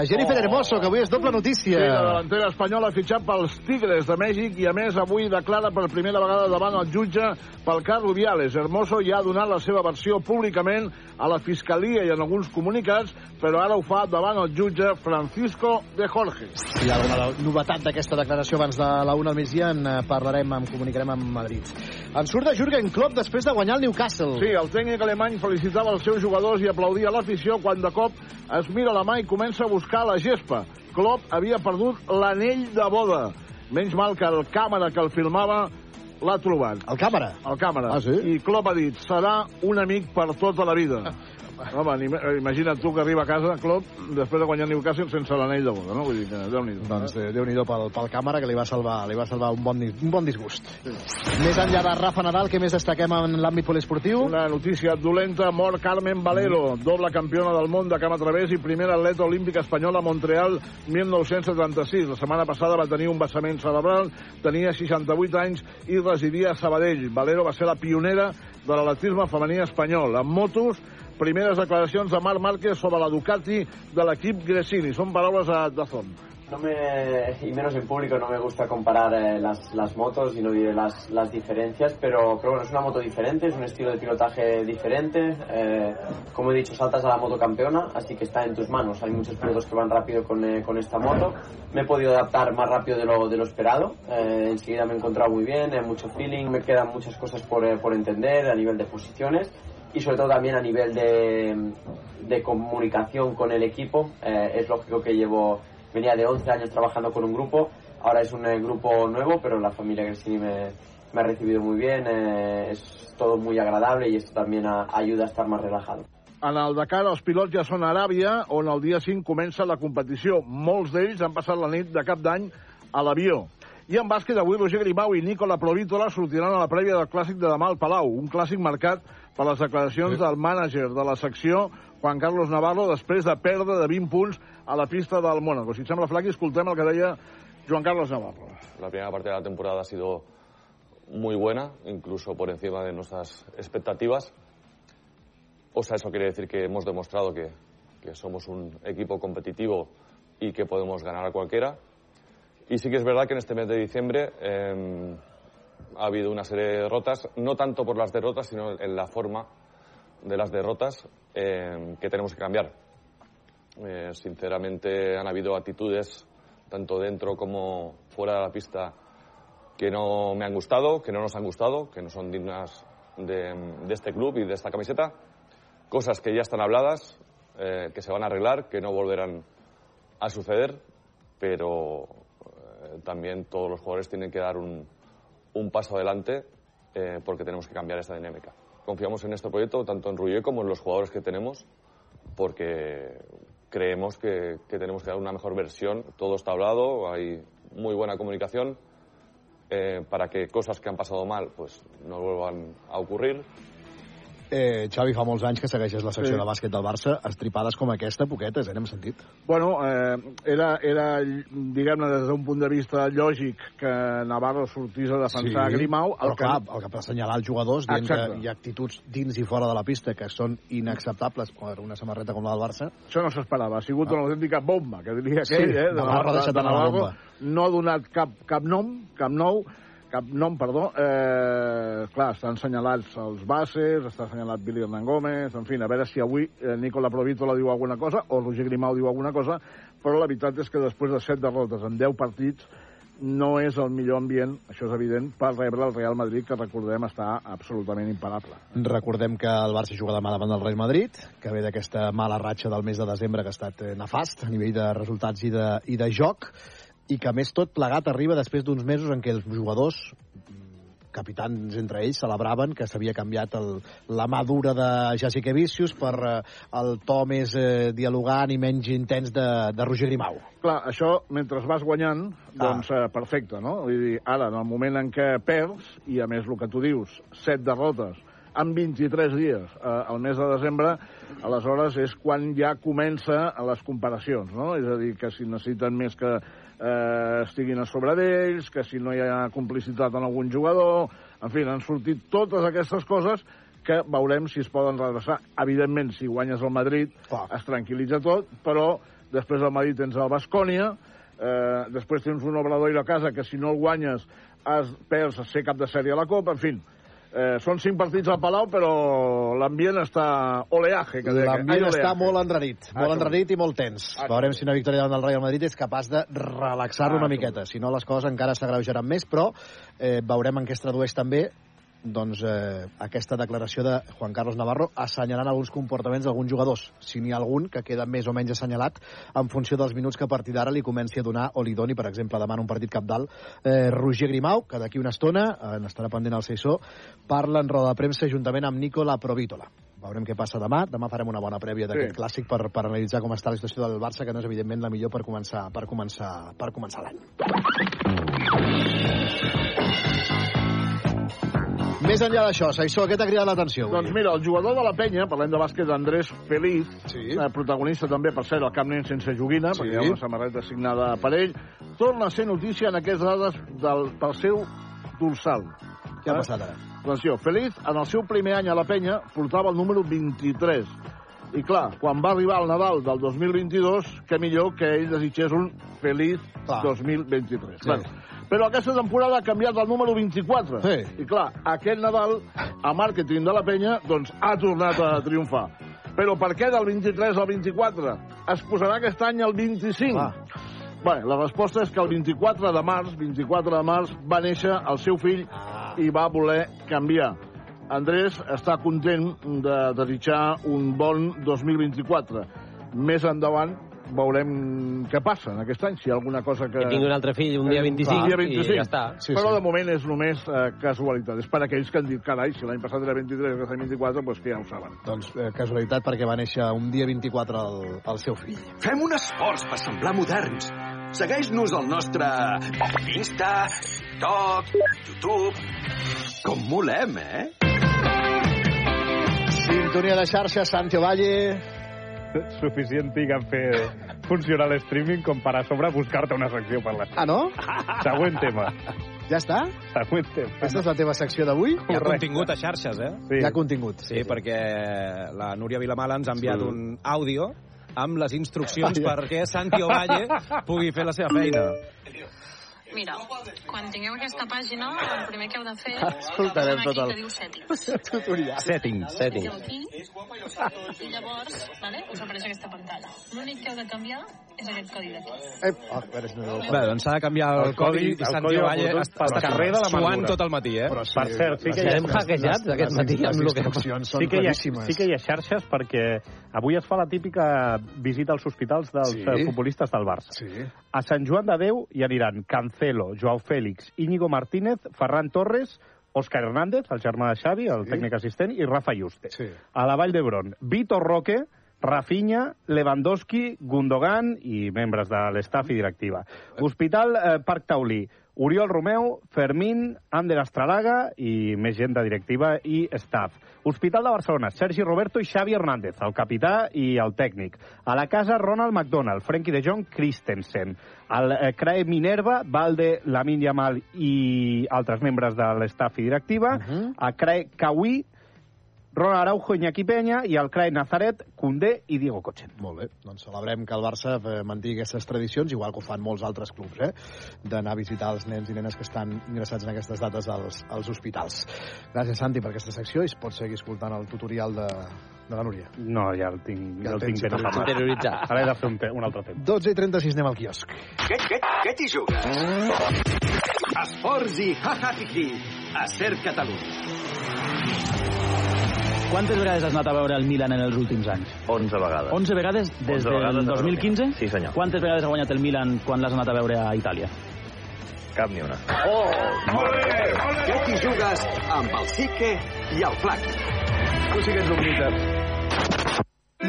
Jennifer Hermoso, que avui és doble notícia. Sí, la delantera espanyola ha fitxat pels Tigres de Mèxic i, a més, avui declara per primera vegada davant el jutge pel cas Rubiales. Hermoso ja ha donat la seva versió públicament a la Fiscalia i en alguns comunicats, però ara ho fa davant el jutge Francisco de Jorge. Hi ha alguna novetat d'aquesta declaració abans de la una al migdia, en eh, parlarem, en comunicarem amb Madrid. En surt de Jürgen Klopp després de guanyar el Newcastle. Sí, el tècnic alemany felicitava els seus jugadors i aplaudia l'afició quan de cop es mira la mà i comença a buscar la gespa. Klopp havia perdut l'anell de boda. Menys mal que el càmera que el filmava l'ha trobat. El càmera? El càmera. Ah, sí? I Klopp ha dit, serà un amic per tota la vida. Home, ni- imagina't tu que arriba a casa, Klopp, després de guanyar Newcastle sense l'anell de boda, no? Vull dir que Déu-n'hi-do. Doncs eh, Déu-n'hi-do pel, pel càmera, que li va salvar, li va salvar un, bon, un bon disgust. Més enllà de Rafa Nadal, què més destaquem en l'àmbit poliesportiu? Una notícia dolenta, mort Carmen Valero, doble campiona del món de cama a través i primera atleta olímpica espanyola a Montreal 1976. La setmana passada va tenir un vessament cerebral, tenia 68 anys i residia a Sabadell. Valero va ser la pionera de l'atletisme femení espanyol. En motos, primeres declaracions de Marc Márquez sobre la Ducati de l'equip Gresini. Són paraules a Dazón. No me, y menos en público, no me gusta comparar eh, las, las motos y no diré las, las diferencias, pero, pero bueno, es una moto diferente, es un estilo de pilotaje diferente. eh, como he dicho, saltas a la moto campeona, así que está en tus manos. Hay muchos pilotos que van rápido con, eh, con esta moto. Me he podido adaptar más rápido de lo, de lo esperado. eh, enseguida me he encontrado muy bien, eh, mucho feeling, me quedan muchas cosas por, eh, por entender a nivel de posiciones y sobre todo también a nivel de, de comunicación con el equipo. Eh, es lógico que llevo, venía de 11 años trabajando con un grupo, ahora es un eh, grupo nuevo, pero la familia Gresini me, me ha recibido muy bien, eh, es todo muy agradable y esto también a- ayuda a estar más relajado. En el Dakar els pilots ja són a Aràbia, on el dia 5 comença la competició. Molts d'ells han passat la nit de cap d'any a l'avió. I en bàsquet, avui Roger Grimau i Nicola Provítola sortiran a la prèvia del clàssic de demà al Palau, un clàssic marcat per les declaracions del mànager de la secció, Juan Carlos Navarro, després de perdre de 20 punts a la pista del Mónaco. Si et sembla, Flaqui, escoltem el que deia Joan Carlos Navarro. La primera parte de la temporada ha sido muy buena, incluso por encima de nuestras expectativas. O sea, eso quiere decir que hemos demostrado que, que somos un equipo competitivo y que podemos ganar a cualquiera. Y sí que es verdad que en este mes de diciembre eh, ha habido una serie de derrotas, no tanto por las derrotas, sino en la forma de las derrotas eh, que tenemos que cambiar. Eh, sinceramente han habido actitudes, tanto dentro como fuera de la pista, que no me han gustado, que no nos han gustado, que no son dignas de, de este club y de esta camiseta. Cosas que ya están habladas, eh, que se van a arreglar, que no volverán a suceder, pero eh, también todos los jugadores tienen que dar un, un paso adelante eh, porque tenemos que cambiar esta dinámica. Confiamos en este proyecto, tanto en Rullier como en los jugadores que tenemos, porque creemos que, que tenemos que dar una mejor versión. Todo está hablado, hay muy buena comunicación eh, para que cosas que han pasado mal pues no vuelvan a ocurrir. Eh, Xavi, fa molts anys que segueixes la secció Sí. de bàsquet del Barça. Estripades com aquesta, poquetes, eh, n'hem sentit. Bueno, eh, era, era diguem-ne, des d'un punt de vista lògic que Navarro sortís a defensar Sí, Grimau. Però clar, el que va assenyalar els jugadors dient Exacte. que hi ha actituds dins i fora de la pista que són inacceptables per una samarreta com la del Barça. Això no s'esperava. Ha sigut una autèntica bomba, que diria Sí, aquell, eh? de Navarro ha deixat anar la bomba. No ha donat cap, cap nom, cap nou, cap nom, perdó. Eh, clar, estan assenyalats els bases, està assenyalat Billy Hernán Gómez, en fi, a veure si avui eh, Nicola Provítola diu alguna cosa o Roger Grimau diu alguna cosa, però la veritat és que després de set derrotes en 10 partits no és el millor ambient, això és evident, per rebre el Real Madrid, que recordem està absolutament imparable. Recordem que el Barça juga demà davant del Real Madrid, que ve d'aquesta mala ratxa del mes de desembre que ha estat eh, nefast a nivell de resultats i de, i de joc, i que a més tot plegat arriba després d'uns mesos en què els jugadors capitans entre ells celebraven que s'havia canviat el, la mà dura de Jasikevičius per eh, el to més eh, dialogant i menys intens de, de Roger Grimau. Clar, això, mentre vas guanyant, doncs eh, perfecte, no? Vull dir, ara, en el moment en què perds, i a més el que tu dius, set derrotes, en 23 dies eh, al mes de desembre, aleshores és quan ja comença a les comparacions, no? És a dir, que si necessiten més que eh, estiguin a sobre d'ells, que si no hi ha complicitat en algun jugador... En fi, han sortit totes aquestes coses que veurem si es poden redreçar. Evidentment, si guanyes el Madrid, es tranquil·litza tot, però després del Madrid tens el Bascònia, eh, després tens un Obradoiro a casa que si no el guanyes has, perds a ser cap de sèrie a la Copa, en fi. Eh, són cinc partits al Palau, però l'ambient està oleaje. Que L'ambient està molt enrarit, Ah, molt això. enrarit i molt tens. Ah, Veurem si una victòria davant del Real Madrid és capaç de relaxar-lo Ah, una miqueta. Si no, les coses encara s'agreujaran més, però eh, veurem en què es tradueix també doncs, eh, aquesta declaració de Juan Carlos Navarro assenyalant alguns comportaments d'alguns jugadors, si n'hi ha algun que queda més o menys assenyalat en funció dels minuts que a partir d'ara li comenci a donar o li doni, per exemple, demà en un partit capdalt, eh, Roger Grimau, que d'aquí una estona, eh, n'estarà pendent el Seisó, parla en roda de premsa juntament amb Nicola Provítola. Veurem què passa demà. Demà farem una bona prèvia d'aquest Sí. clàssic per, per analitzar com està la situació del Barça, que no és evidentment la millor per començar per començar per començar l'any. Més enllà d'això, Saissó, què t'ha cridat l'atenció? Doncs mira, el jugador de la penya, parlem de bàsquet, Andrés Feliz, sí. eh, protagonista també, per cert, al Camp Nen sense joguina, sí. perquè hi ha una samarreta signada per ell, torna a ser notícia en aquestes dades del, pel seu dorsal. Què ha passat ara? Atenció, Feliz, en el seu primer any a la penya, portava el número 23. I clar, quan va arribar el Nadal del 2022, què millor que ell desitgés un feliç Clar. 2023. Sí. Bueno, però aquesta temporada ha canviat el número 24. Sí. I clar, aquest Nadal, a màrqueting de la penya, doncs ha tornat a triomfar. Però per què del 23 al 24? Es posarà aquest any el 25. Ah. Bé, la resposta és que el 24 de març, 24 de març, va néixer el seu fill i va voler canviar. Andrés està content de desitjar un bon 2024. Més endavant veurem què passa en aquest any, si hi ha alguna cosa que... Que tingui un altre fill un dia 25 un dia 25. i ja està. Sí, Però de moment és només eh, casualitat. És per aquells que han dit, carai, si l'any passat era 23 i aquest any 24, doncs que ja ho saben. Doncs eh, casualitat perquè va néixer un dia 24 el, el seu fill. Fem un esforç per semblar moderns. Segueix-nos al nostre Insta, TikTok, YouTube... Com molem, eh? Sintonia de xarxa, Santi Valle... Suficient tinc en fer funcionar l'streaming com per a sobre buscar-te una secció per la... Ah, no? Següent tema. Ja està? Següent tema. Aquesta és la teva secció d'avui? Hi ha contingut a xarxes, eh? Sí. Hi ha contingut. Sí, perquè la Núria Vilamala ens ha enviat Sí. un àudio amb les instruccions Ai, ai. perquè Santi Ovalle pugui fer la seva feina. Mira, quan tingueu aquesta pàgina, el primer que heu de fer Escoltarem tot el- que diu settings. Tutorial. Settings. Settings. Aquí, i llavors, vale, us apareix aquesta pantalla. L'únic que heu de canviar és aquest codi d'aquí. Ep, a veure si no Bé, doncs s'ha de canviar el, El codi- codi i Sant codi Valle està, està carrer de suant l'amargura. tot el matí, eh? Però sí, Per cert, sí que hi ha... Hackejats les- aquest matí les amb el que- instruccions són sí que, hi ha, claríssimes. sí que hi ha xarxes perquè avui es fa la típica visita als hospitals dels Sí. sí. futbolistes del Barça. Sí. A Sant Joan de Déu hi aniran Cancelo, Joao Fèlix, Íñigo Martínez, Ferran Torres, Òscar Hernández, el germà de Xavi, el tècnic assistent, i Rafa Juste. Sí. A la Vall d'Hebron, Vitor Roque, Rafinha, Lewandowski, Gundogan i membres de l'estaf i directiva. Hospital eh, Parc Taulí, Oriol Romeu, Fermín, Ander Astralaga i més gent de directiva i staff. Hospital de Barcelona, Sergi Roberto i Xavi Hernández, el capità i el tècnic. A la casa, Ronald McDonald, Frenkie de Jong, Christensen. Al eh, CRAE Minerva, Valde, Lamin Yamal i altres membres de l'estaf i directiva. Uh -huh. A CRAE Cauí, Ronald Araujo, Iñaki Peña i al CRAE Nazaret, Condé i Diego Cochen. Molt bé, doncs celebrem que el Barça eh, mantingui aquestes tradicions, igual que ho fan molts altres clubs, eh? d'anar a visitar els nens i nenes que estan ingressats en aquestes dates als, als hospitals. Gràcies, Santi, per aquesta secció i es pot seguir escoltant el tutorial de, de la Núria. No, ja el tinc, Ja el el tinc ben interioritzat. Ara he de fer un, te un altre temps. 12 i 36 anem al quiosc. Què, què, què t'hi jugues? Esports i ha-ha-hi-hi a Ser Catalunya. Quantes vegades has anat a veure el Milan en els últims anys? 11 vegades. 11 vegades des 11 vegades del de 2015? Sí, senyor. Quantes vegades ha guanyat el Milan quan l'has anat a veure a Itàlia? Cap ni una. Oh, molt bé! Què t'hi jugues amb el Sique i el Flac? Tu sí que ets un mite.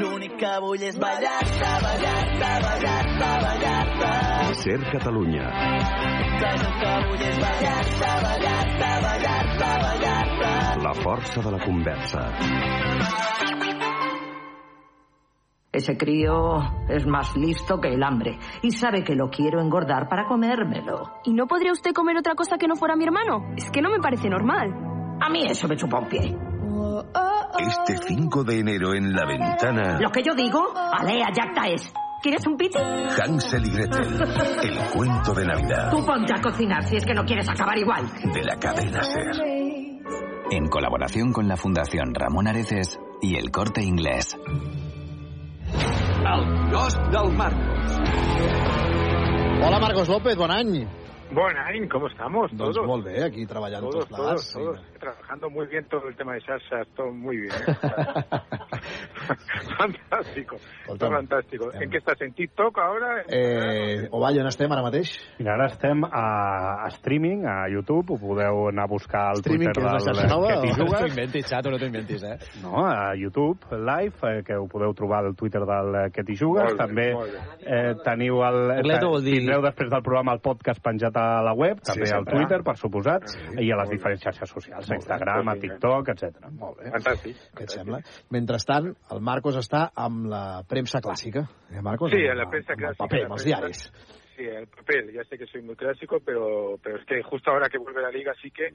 L'únic que vull és ballar-te, ballar-te, ballar-te, ballar-te. Ser Catalunya. El que vull és ballar-te, ballar-te, ballar-te, ballar-te. La força de la conversa. Ese crío es más listo que el hambre y sabe que lo quiero engordar para comérmelo. ¿Y no podría usted comer otra cosa que no fuera mi hermano? Es que no me parece normal. A mí eso me chupa un pie. Este 5 de enero en la ventana, Lo que yo digo, alea yacta es. ¿Quieres un piti? Hansel y Gretel, el cuento de Navidad Tú ponte a cocinar si es que no quieres acabar igual. de la cadena Ser. En colaboración con la Fundación Ramón Areces y el Corte Inglés. El gos del Marcos. Hola, Marcos López, bon any. Buen año, ¿cómo estamos? Doncs todos. molt bé, aquí treballant Todos, tots plegats. todos, todos. Trabajando muy bien todo el tema de salsa, todo muy bien. ¿eh? fantástico, Escolta'm, fantástico. ¿En qué estás? ¿En TikTok ahora? Eh, o vaja, on estem ara mateix? Mira, ara estem a, a streaming, a YouTube, ho podeu anar a buscar al Streaming, Twitter que és la del xarxa nova, que t'hi o? jugues. No t'ho inventis, xato, no t'ho inventis, eh? No, a YouTube Live, eh, que ho podeu trobar al Twitter del eh, que t'hi jugues. Molt bé, també molt eh, teniu el... Arleto vol dir- Tindreu després del programa el podcast penjat a la web, Sí, també al sempre. Twitter, per suposat, i a les diferents xarxes socials, a Instagram, a TikTok, etc. Molt bé. Fantàstic. Què et sembla? Mentrestant, el Marcos està amb la premsa clàssica. Eh, Marcos? Sí, Amb- la prensa amb el clásica. paper, amb els diaris. Sí, el papel. Ya sé que soy muy clásico, pero, pero es que justo ahora que vuelve la liga sí que...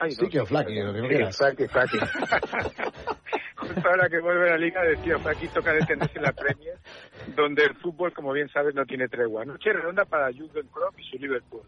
Ay, Sí que o Flaqui, lo que no Sí, quieras. Flaqui, Flaqui. justo ahora que vuelve la liga decía Flaqui toca detenerse en la Premier, donde el fútbol, como bien sabes, no tiene tregua. Noche redonda para Jürgen Klopp y su Liverpool.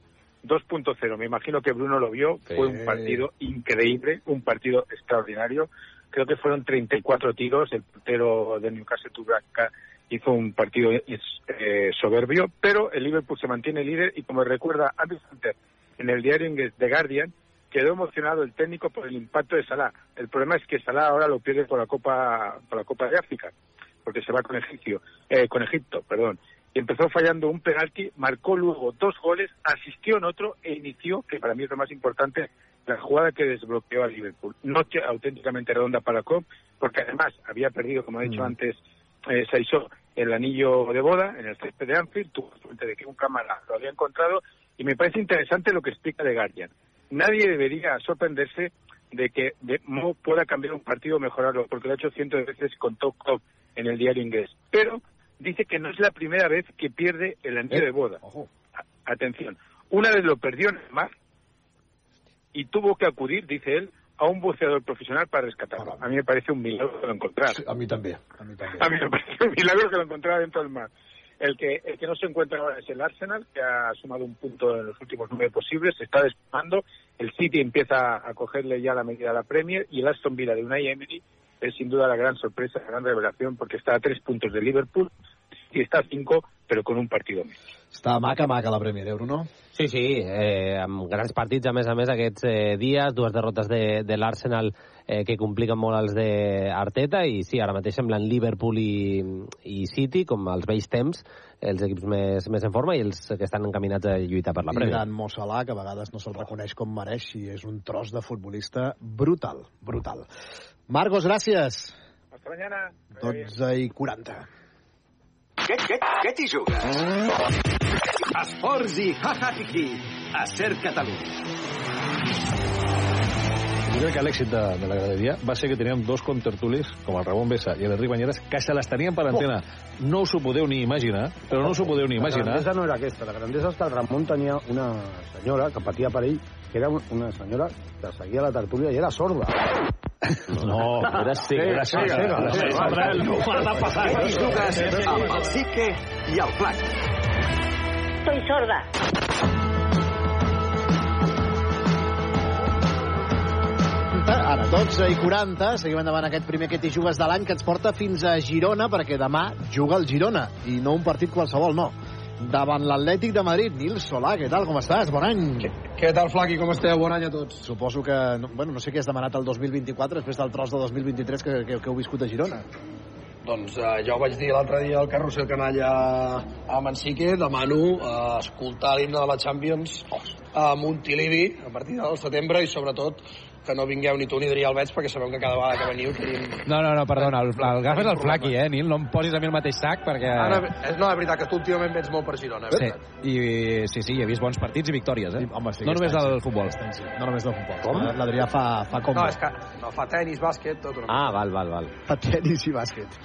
2.0. Me imagino que Bruno lo vio. Fue un partido increíble, un partido extraordinario. Creo que fueron 34 tiros. El portero de Newcastle, Tubraca, hizo un partido eh, soberbio, pero el Liverpool se mantiene líder y como recuerda Andy Hunter en el diario inglés The Guardian, quedó emocionado el técnico por el impacto de Salah. El problema es que Salah ahora lo pierde por la Copa, por la Copa de África, porque se va con Egipcio, eh, con Egipto, perdón. Empezó fallando un penalti, marcó luego dos goles, asistió en otro e inició, que para mí es lo más importante, la jugada que desbloqueó al Liverpool. Noche auténticamente redonda para Klopp, porque además había perdido, como he dicho Mm. antes, eh, Saisó el anillo de boda en el césped de Anfield, tuvo suerte de que un cámara lo había encontrado y me parece interesante lo que explica The Guardian. Nadie debería sorprenderse de que de Mo pueda cambiar un partido o mejorarlo, porque lo ha hecho cientos de veces con Top Club en el diario inglés. Pero dice que no es la primera vez que pierde el anillo de boda. Atención, una vez lo perdió en el mar y tuvo que acudir, dice él, a un buceador profesional para rescatarlo. A mí me parece un milagro que lo encontrara. A mi també. A mi també. A mí me parece un milagro que lo encontrara dentro del mar. El que, el que no se encuentra ahora es el Arsenal, que ha sumado un punto en los últimos nueve posibles, se está despegando. El City empieza a cogerle ya la medida a la Premier y el Aston Villa de Unai Emery es sin duda la gran sorpresa, la gran revelación, porque está a tres puntos de Liverpool y está a cinco, pero con un partido menos. Està maca, maca la Premier, eh, Bruno? Sí, sí, eh, amb grans partits, a més a més, aquests eh, dies, dues derrotes de, de l'Arsenal eh, que compliquen molt els d'Arteta, i sí, ara mateix semblen Liverpool i, i City, com els vells temps, els equips més, més en forma i els que estan encaminats a lluitar per la I Premier. d'en Mo Salah, que a vegades no se'l reconeix com mereix i és un tros de futbolista brutal, brutal. Marcos, gràcies. Hasta mañana. 12 i 40. Què, què, què t'hi jugues? Esports i ha-ha-hi-hi a Ser Catalunya. Jo crec que l'èxit de, de la graderia va ser que teníem dos contertulis, com el Ramon Bessa i l'Enric Banyeres, que se les tenien per antena. No us ho podeu ni imaginar, però no us ho podeu ni La imaginar. grandesa no era aquesta, la grandesa és que el Ramon tenia una senyora que patia per ell, que era una senyora que seguia la tertúlia i era sorda. No, era cega, era cega. Era cega. De passar. T'hi jugues amb el Sique i el Flac? Soy sorda. Ara, 12 i 40, seguim endavant aquest primer que t'hi jugues de l'any que ens porta fins a Girona, perquè demà juga el Girona, i no un partit qualsevol, no. Davant l'Atlètic de Madrid. Nil Solà, què tal, com estàs? Bon any. Què tal, Flaqui? Com esteu? Bon any a tots. Suposo que, no, bueno, no sé què has demanat el 2024 després del tros de 2023 que, que, que heu viscut a Girona. Doncs eh, jo vaig dir l'altre dia al carrusel canalla a Mansique, demano eh, escoltar l'himne de la Champions a Montilivi a partir del setembre i sobretot que no vingueu ni tu ni Adrià Albeig perquè sabeu que cada vegada que veniu tenim... No, no, no, perdona, el, el gaf és el flaqui, eh, Nil? No em posis a mi el mateix sac, perquè... Ara, és, no, és veritat que tu últimament vens molt per Girona, eh? Sí, i, sí, sí, he vist bons partits i victòries, eh? Home, sí, no només del sí. futbol. No només del futbol. Com? L'Adrià fa, fa com... No, és que no, fa tenis, bàsquet, tot una Ah, val, val, val. Fa tenis i bàsquet.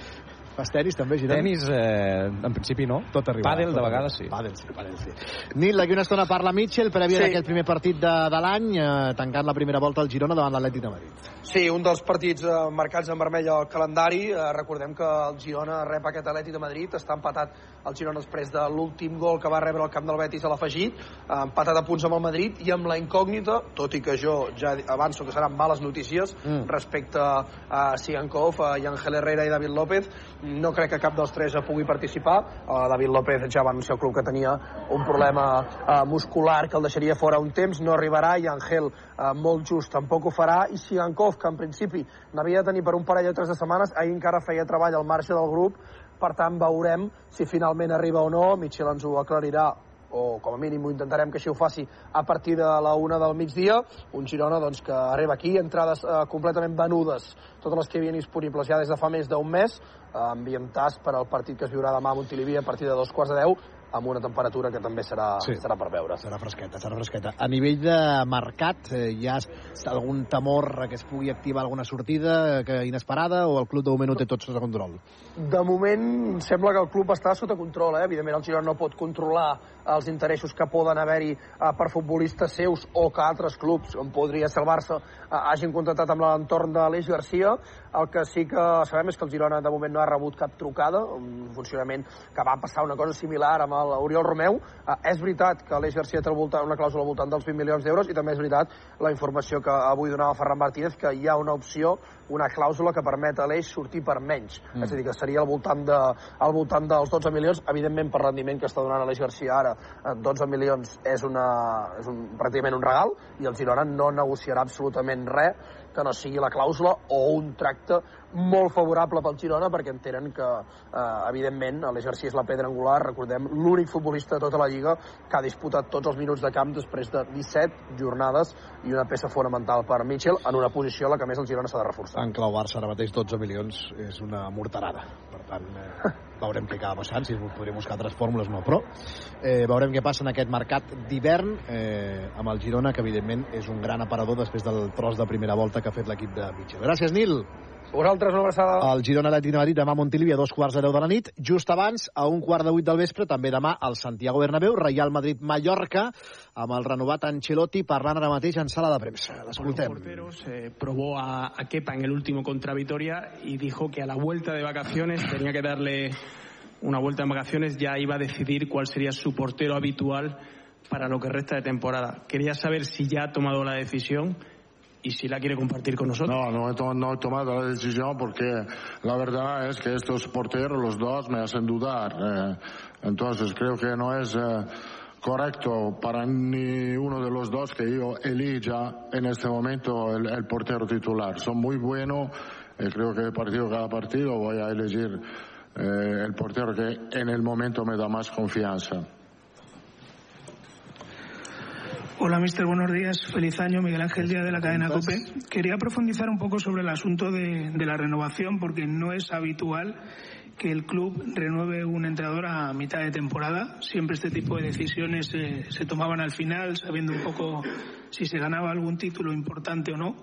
Fas tenis també, Girona? Tenis, eh, en principi no. Tot arriba. Pàdel, de vegades, sí. Pàdel, sí, pàdel, sí. Nil, d'aquí una estona parla Mitchell, prèvia Sí. d'aquest primer partit de, de l'any, eh, tancant la primera volta al Girona davant l'Atlètic de Madrid. Sí, un dels partits eh, marcats en vermell al calendari. Eh, recordem que el Girona rep aquest Atlètic de Madrid. Està empatat el Girona després de l'últim gol que va rebre al camp del Betis a l'afegit. Eh, empatat a punts amb el Madrid i amb la incògnita, tot i que jo ja avanço que seran males notícies Mm. respecte a Sigankov, a Ángel Herrera i David López. No crec que cap dels tres pugui participar. Eh, David López ja va anunciar al club que tenia un problema eh, muscular que el deixaria fora un temps, no arribarà, i Ángel eh, molt just tampoc ho farà, i Sigankov, que en principi n'havia de tenir per un parell o tres de setmanes, ahir encara feia treball al marge del grup, per tant veurem si finalment arriba o no, Michel ens ho aclarirà o com a mínim ho intentarem que així ho faci a partir de la una del migdia, un Girona doncs, que arriba aquí, entrades eh, completament venudes, totes les que hi havia disponibles ja des de fa més d'un mes, ambientats per al partit que es viurà demà a Montilivi a partir de dos quarts de deu, amb una temperatura que també serà, Sí. serà per veure. Serà fresqueta, serà fresqueta. A nivell de mercat, eh, hi ha algun temor que es pugui activar alguna sortida eh, que inesperada o el club de moment ho té tot sota control? De moment sembla que el club està sota control, eh? evidentment el Girona no pot controlar els interessos que poden haver-hi eh, per futbolistes seus o que altres clubs, com podria ser el Barça, eh, hagin contractat amb l'entorn de l'Eix Garcia. El que sí que sabem és que el Girona de moment no ha rebut cap trucada, un funcionament que va passar una cosa similar amb l'Oriol Romeu. Eh, és veritat que l'Eix Garcia té al voltant, una clàusula al voltant dels 20 milions d'euros i també és veritat la informació que avui donava Ferran Martínez que hi ha una opció, una clàusula que permet a l'Eix sortir per menys. Mm. És a dir, que seria al voltant, de, al voltant dels 12 milions, evidentment per rendiment que està donant l'Eix Garcia ara, eh, 12 milions és, una, és un, pràcticament un regal i el Girona no negociarà absolutament res que no sigui la clàusula o un tracte molt favorable pel Girona perquè entenen que, eh, evidentment, l'Eix Garcia és la pedra angular, recordem, l'únic futbolista de tota la Lliga que ha disputat tots els minuts de camp després de 17 jornades i una peça fonamental per Mitchell en una posició a la que més el Girona s'ha de reforçar. En clau Barça ara mateix 12 milions és una morterada. Per tant, eh, veurem què acaba passant, si podríem buscar altres fórmules no, però eh, veurem què passa en aquest mercat d'hivern eh, amb el Girona, que evidentment és un gran aparador després del tros de primera volta que ha fet l'equip de Mitchell. Gràcies, Nil. Vosaltres una abraçada. El Girona Atlètic de Madrid demà a Montilivi a dos quarts de deu de la nit. Just abans, a un quart de vuit del vespre, també demà al Santiago Bernabéu, Real Madrid-Mallorca, amb el renovat Ancelotti parlant ara mateix en sala de premsa. L'escoltem. porteros, eh, probó a, a Kepa en el último contra Vitoria y dijo que a la vuelta de vacaciones tenía que darle una vuelta en vacaciones, ya iba a decidir cuál sería su portero habitual para lo que resta de temporada. Quería saber si ya ha tomado la decisión y si la quiere compartir con nosotros. No, no he, to- no he tomado la decisión porque la verdad es que estos porteros, los dos, me hacen dudar. eh. entonces creo que no es eh, correcto para ni uno de los dos que yo elija en este momento el, portero titular. Son muy buenos y creo que partido cada partido voy a elegir eh, el portero que en el momento me da más confianza. Hola, mister. Buenos días. Feliz año. Miguel Ángel Díaz de la cadena COPE. Quería profundizar un poco sobre el asunto de, de la renovación, porque no es habitual que el club renueve un entrenador a mitad de temporada. Siempre este tipo de decisiones eh, se tomaban al final, sabiendo un poco si se ganaba algún título importante o no.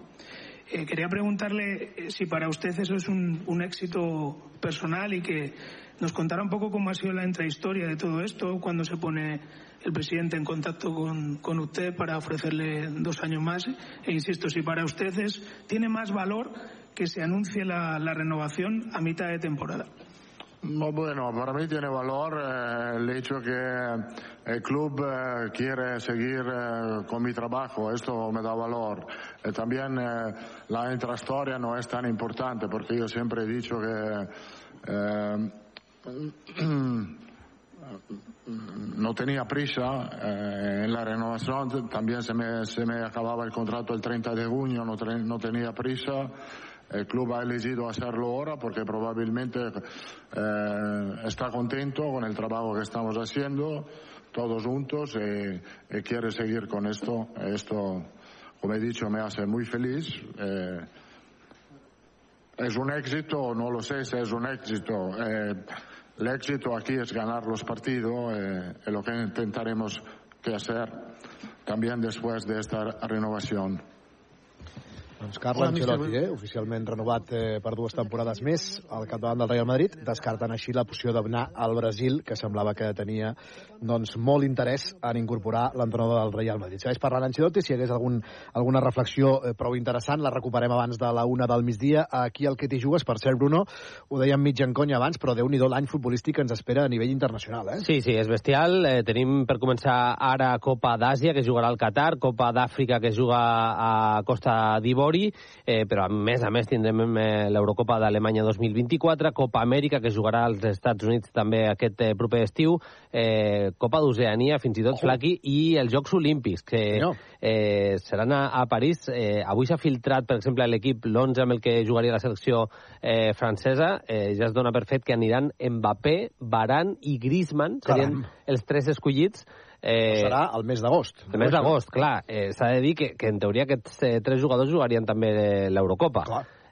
Eh, quería preguntarle eh, si para usted eso es un, éxito personal y que nos contara un poco cómo ha sido la intrahistoria de todo esto, cuando se pone el presidente en contacto con, con usted para ofrecerle dos años más. E insisto, si para usted es, tiene más valor que se anuncie la renovación a mitad de temporada. No, bueno, para mí tiene valor eh, el hecho que el club eh, quiere seguir eh, con mi trabajo, esto me da valor. Y también eh, la intrahistoria no es tan importante porque yo siempre he dicho que eh, no tenía prisa eh, en la renovación, también se me, se me acababa el contrato el 30 de junio, no, no tenía prisa. El club ha elegido hacerlo ahora porque probablemente eh, está contento con el trabajo que estamos haciendo todos juntos y, y quiere seguir con esto. Esto, como he dicho, me hace muy feliz. Eh, ¿Es un éxito? No lo sé si es un éxito. Eh, el éxito aquí es ganar los partidos, eh, es lo que intentaremos que hacer también después de esta renovación. Doncs Carlo mister. Ancelotti, eh, oficialment renovat eh, per dues temporades més al capdavant del Real Madrid, descartant així la posició d'anar al Brasil, que semblava que tenia doncs, molt interès en incorporar l'entrenador del Real Madrid. Segueix parlant Ancelotti, si hi hagués algun, alguna reflexió eh, prou interessant, la recuperem abans de la una del migdia. Aquí al que t'hi jugues, per cert, Bruno, ho dèiem mig en conya abans, però déu nhi l'any futbolístic que ens espera a nivell internacional, eh? Sí, sí, és bestial. Eh, tenim per començar ara Copa d'Àsia, que jugarà al Qatar, Copa d'Àfrica, que juga a Costa d'Ivori, eh, però a més a més tindrem eh, l'Eurocopa d'Alemanya 2024, Copa Amèrica, que jugarà als Estats Units també aquest eh, proper estiu, eh, Copa d'Oceania, fins i tot Flaqui, i els Jocs Olímpics, que eh, seran a, a París. Eh, avui s'ha filtrat, per exemple, l'equip, l'11 amb el que jugaria la selecció eh, francesa, eh, ja es dona per fet que aniran Mbappé, Varane i Griezmann, serien Caram. els tres escollits. Eh, Serà el mes d'agost. el mes d'agost, clar. Eh, S'ha de dir que, que en teoria aquests eh, tres jugadors jugarien també l'Eurocopa.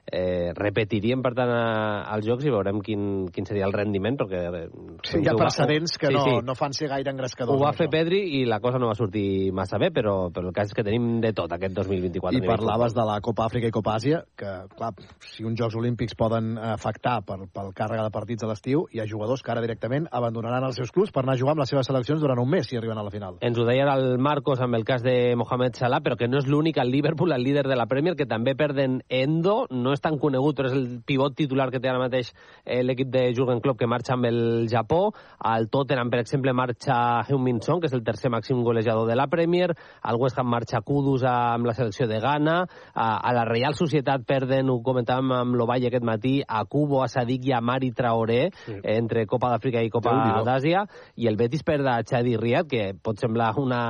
Eh, repetirien, per tant, a, als Jocs i veurem quin, quin seria el rendiment, perquè... Eh, Sí, hi ha precedents que sí, no, sí. no fan ser gaire engrescadors. Ho va fer Pedri i la cosa no va sortir massa bé, però, però el cas és que tenim de tot aquest 2024. I parlaves de la Copa Àfrica i Copa Àsia, que, clar, si uns Jocs Olímpics poden afectar per, pel càrrega de partits a l'estiu, hi ha jugadors que ara directament abandonaran els seus clubs per anar a jugar amb les seves seleccions durant un mes si arriben a la final. Ens ho deia el Marcos amb el cas de Mohamed Salah, però que no és l'únic al Liverpool, el líder de la Premier, que també perden Endo, no és tan conegut, però és el pivot titular que té ara mateix eh, l'equip de Jurgen Klopp, que marxa amb el Japó. Al Tottenham, per exemple, marxa Heung-Min Son, que és el tercer màxim golejador de la Premier. Al West Ham marxa Kudus amb la selecció de Ghana. A, a la Real Societat perden, ho comentàvem amb l'Ovalle aquest matí, a Kubo, a Sadik i a Mari Traoré, sí. entre Copa d'Àfrica i Copa d'Àsia, i el Betis perd a Chadi Riad, que pot semblar una,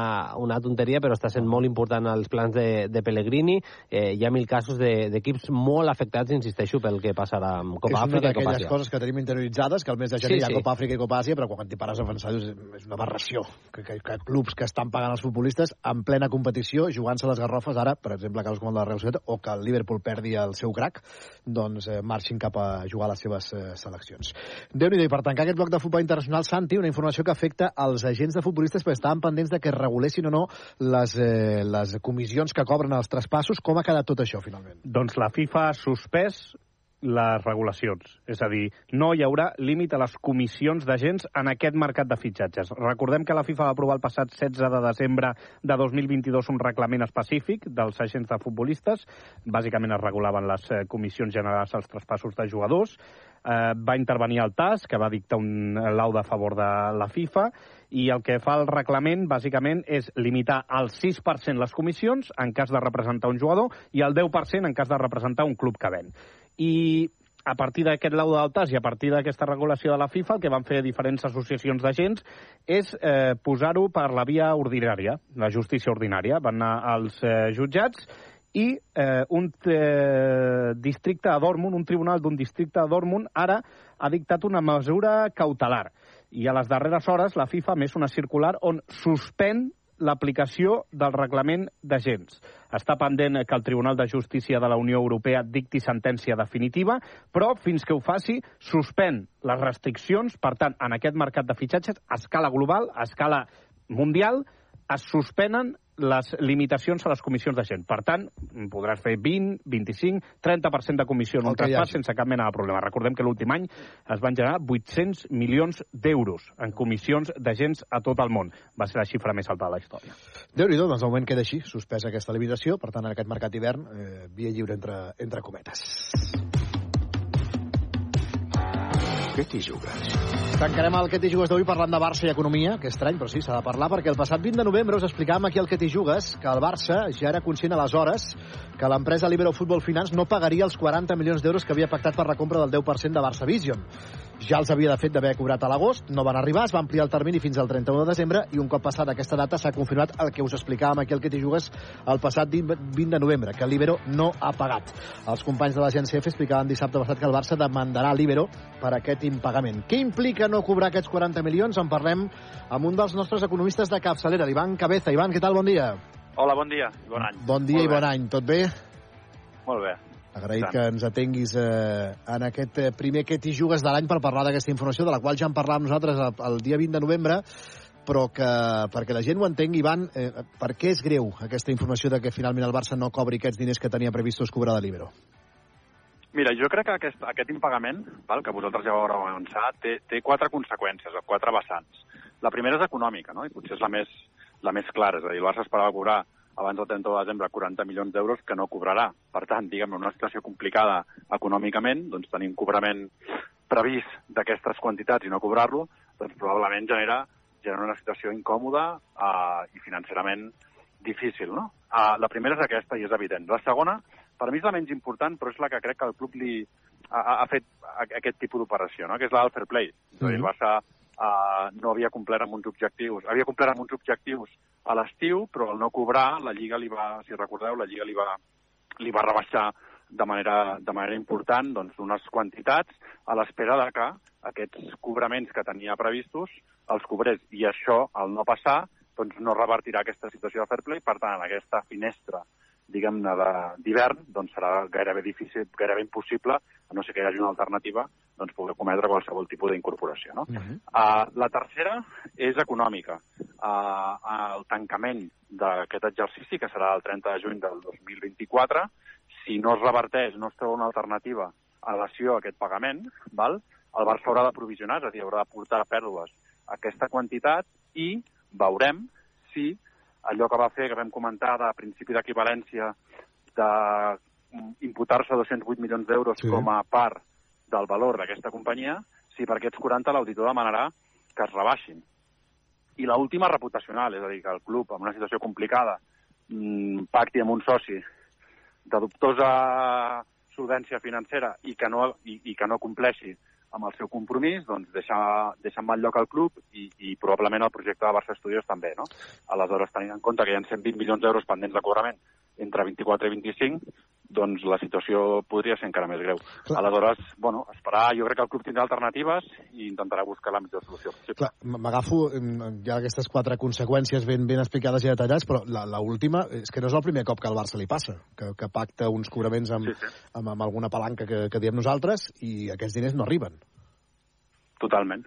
una tonteria, però està sent molt important als plans de, de Pellegrini. Eh, hi ha mil casos de- d'equips molt afectats, insisteixo, pel que passarà amb Copa és una Àfrica i Copa d'aquelles Àsia. coses que tenim interioritzades, que al mes de gener Sí, hi ha sí. Copa Àfrica i Copa Àsia, però quan t'hi pares a pensar és una aberració que, que, que clubs que estan pagant els futbolistes en plena competició, jugant-se les garrofes ara, per exemple, casos com el de la Real Societat, o que el Liverpool perdi el seu crack, doncs eh, marxin cap a jugar a les seves eh, seleccions. déu nhi i per tancar aquest bloc de futbol internacional, Santi, una informació que afecta als agents de futbolistes perquè estaven pendents de que es regulessin o no les, eh, les comissions que cobren els traspassos. Com ha quedat tot això, finalment? Doncs la FIFA ha suspès les regulacions. És a dir, no hi haurà límit a les comissions d'agents en aquest mercat de fitxatges. Recordem que la FIFA va aprovar el passat 16 de desembre de 2022 un reglament específic dels agents de futbolistes. Bàsicament es regulaven les eh, comissions generals als traspassos de jugadors. eh, va intervenir el TAS, que va dictar un lauda a favor de la FIFA, i el que fa el reglament, bàsicament, és limitar al 6% les comissions en cas de representar un jugador i al 10% en cas de representar un club que ven. I a partir d'aquest lauda del TAS i a partir d'aquesta regulació de la FIFA, el que van fer diferents associacions d'agents és eh, posar-ho per la via ordinària, la justícia ordinària. Van anar als eh, jutjats i eh, un eh, districte a Dortmund, un tribunal d'un districte a Dortmund, ara ha dictat una mesura cautelar. I a les darreres hores la FIFA més una circular on suspèn l'aplicació del reglament d'agents. Està pendent que el Tribunal de Justícia de la Unió Europea dicti sentència definitiva, però fins que ho faci suspèn les restriccions, per tant, en aquest mercat de fitxatges, a escala global, a escala mundial, es suspenen les limitacions a les comissions de gent. Per tant, podràs fer 20, 25, 30% de comissió en un El traspàs hagi. sense cap mena de problema. Recordem que l'últim any es van generar 800 milions d'euros en comissions d'agents a tot el món. Va ser la xifra més alta de la història. Déu-n'hi-do, doncs de moment queda així, suspesa aquesta limitació, per tant, en aquest mercat d'hivern, eh, via lliure entre, entre cometes. Què t'hi jugues? Tancarem el que t'hi jugues d'avui parlant de Barça i economia, que estrany, però sí, s'ha de parlar, perquè el passat 20 de novembre us explicàvem aquí el que t'hi jugues, que el Barça ja era conscient aleshores que l'empresa Libero Football Finance no pagaria els 40 milions d'euros que havia pactat per la compra del 10% de Barça Vision. Ja els havia de fet d'haver cobrat a l'agost, no van arribar, es va ampliar el termini fins al 31 de desembre i un cop passat aquesta data s'ha confirmat el que us explicàvem aquí el que t'hi jugues el passat 20 de novembre, que Libero no ha pagat. Els companys de l'agència F explicaven dissabte passat que el Barça demandarà Libero per aquest impagament. Què implica no cobrar aquests 40 milions? En parlem amb un dels nostres economistes de capçalera, l'Ivan Cabeza. Ivan, què tal? Bon dia. Hola, bon dia i bon any. Bon dia Molt i bon bé. any. Tot bé? Molt bé. Agraït que ens atenguis eh, en aquest eh, primer que t'hi jugues de l'any per parlar d'aquesta informació, de la qual ja en parlàvem nosaltres el, el dia 20 de novembre, però que perquè la gent ho entengui, Ivan, eh, per què és greu aquesta informació de que finalment el Barça no cobri aquests diners que tenia previstos cobrar de Libero? Mira, jo crec que aquest, aquest impagament, val, que vosaltres ja ho haureu avançat, té, té quatre conseqüències, o quatre vessants. La primera és econòmica, no? i potser és la més, la més clara, és a dir, el Barça esperava cobrar abans del 30 de desembre 40 milions d'euros que no cobrarà. Per tant, diguem una situació complicada econòmicament, doncs tenim cobrament previst d'aquestes quantitats i no cobrar-lo, doncs probablement genera, genera una situació incòmoda eh, i financerament difícil, no? Uh, la primera és aquesta i és evident. La segona, per mi és la menys important, però és la que crec que el club li ha, ha- fet aquest tipus d'operació, no? que és la del fair play. És a dir, el Barça uh, no havia complert amb uns objectius, havia complert amb uns objectius a l'estiu, però al no cobrar, la Lliga li va, si recordeu, la Lliga li va, li va rebaixar de manera, de manera important doncs, unes quantitats a l'espera de que aquests cobraments que tenia previstos els cobrés. I això, al no passar, doncs no revertirà aquesta situació de fair play. Per tant, en aquesta finestra diguem-ne, d'hivern, doncs serà gairebé difícil, gairebé impossible, a no ser que hi hagi una alternativa, doncs poder cometre qualsevol tipus d'incorporació. No? Uh, la tercera és econòmica. Uh, el tancament d'aquest exercici, que serà el 30 de juny del 2024, si no es reverteix, no es troba una alternativa a relació a aquest pagament, val? el Barça haurà de provisionar, és a dir, haurà de portar a pèrdues aquesta quantitat i veurem si allò que va fer, que vam comentar de principi d'equivalència d'imputar-se 208 milions d'euros Sí. com a part del valor d'aquesta companyia, si per aquests 40 l'auditor demanarà que es rebaixin. I l última reputacional, és a dir, que el club, en una situació complicada, mm, pacti amb un soci de dubtosa solvència financera i que no, i, i que no compleixi amb el seu compromís, doncs deixar, deixar en mal lloc al club i, i probablement el projecte de Barça Studios també, no? Aleshores, tenint en compte que hi ha 120 milions d'euros pendents de cobrament entre 24 i 25, doncs la situació podria ser encara més greu. Aleshores, bueno, esperar, jo crec que el club tindrà alternatives i intentarà buscar la millor solució possible. Clar, m'agafo mm, ja aquestes quatre conseqüències ben, ben explicades i detallades, però la, la última és que no és el primer cop que al Barça li passa, que, que pacta uns cobraments amb, sí, sí. amb, amb alguna palanca que, que diem nosaltres i aquests diners no arriben. Totalment.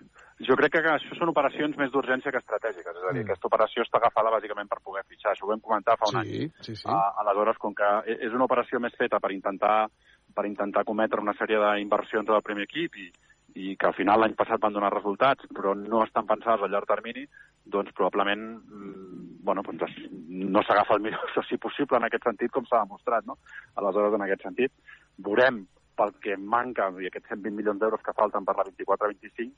Jo crec que això són operacions més d'urgència que estratègiques, és a dir, Mm. aquesta operació està agafada bàsicament per poder fitxar, això ho vam comentar fa un Sí, any. sí, sí. Ah, aleshores, com que e- és una operació més feta per intentar per intentar cometre una sèrie d'inversions del primer equip i, i que al final l'any passat van donar resultats, però no estan pensades a llarg termini, doncs probablement mm, bueno, doncs no s'agafa el millor soci possible en aquest sentit, com s'ha demostrat. No? Aleshores, en aquest sentit, veurem pel que manca i aquests 120 milions d'euros que falten per la 24-25,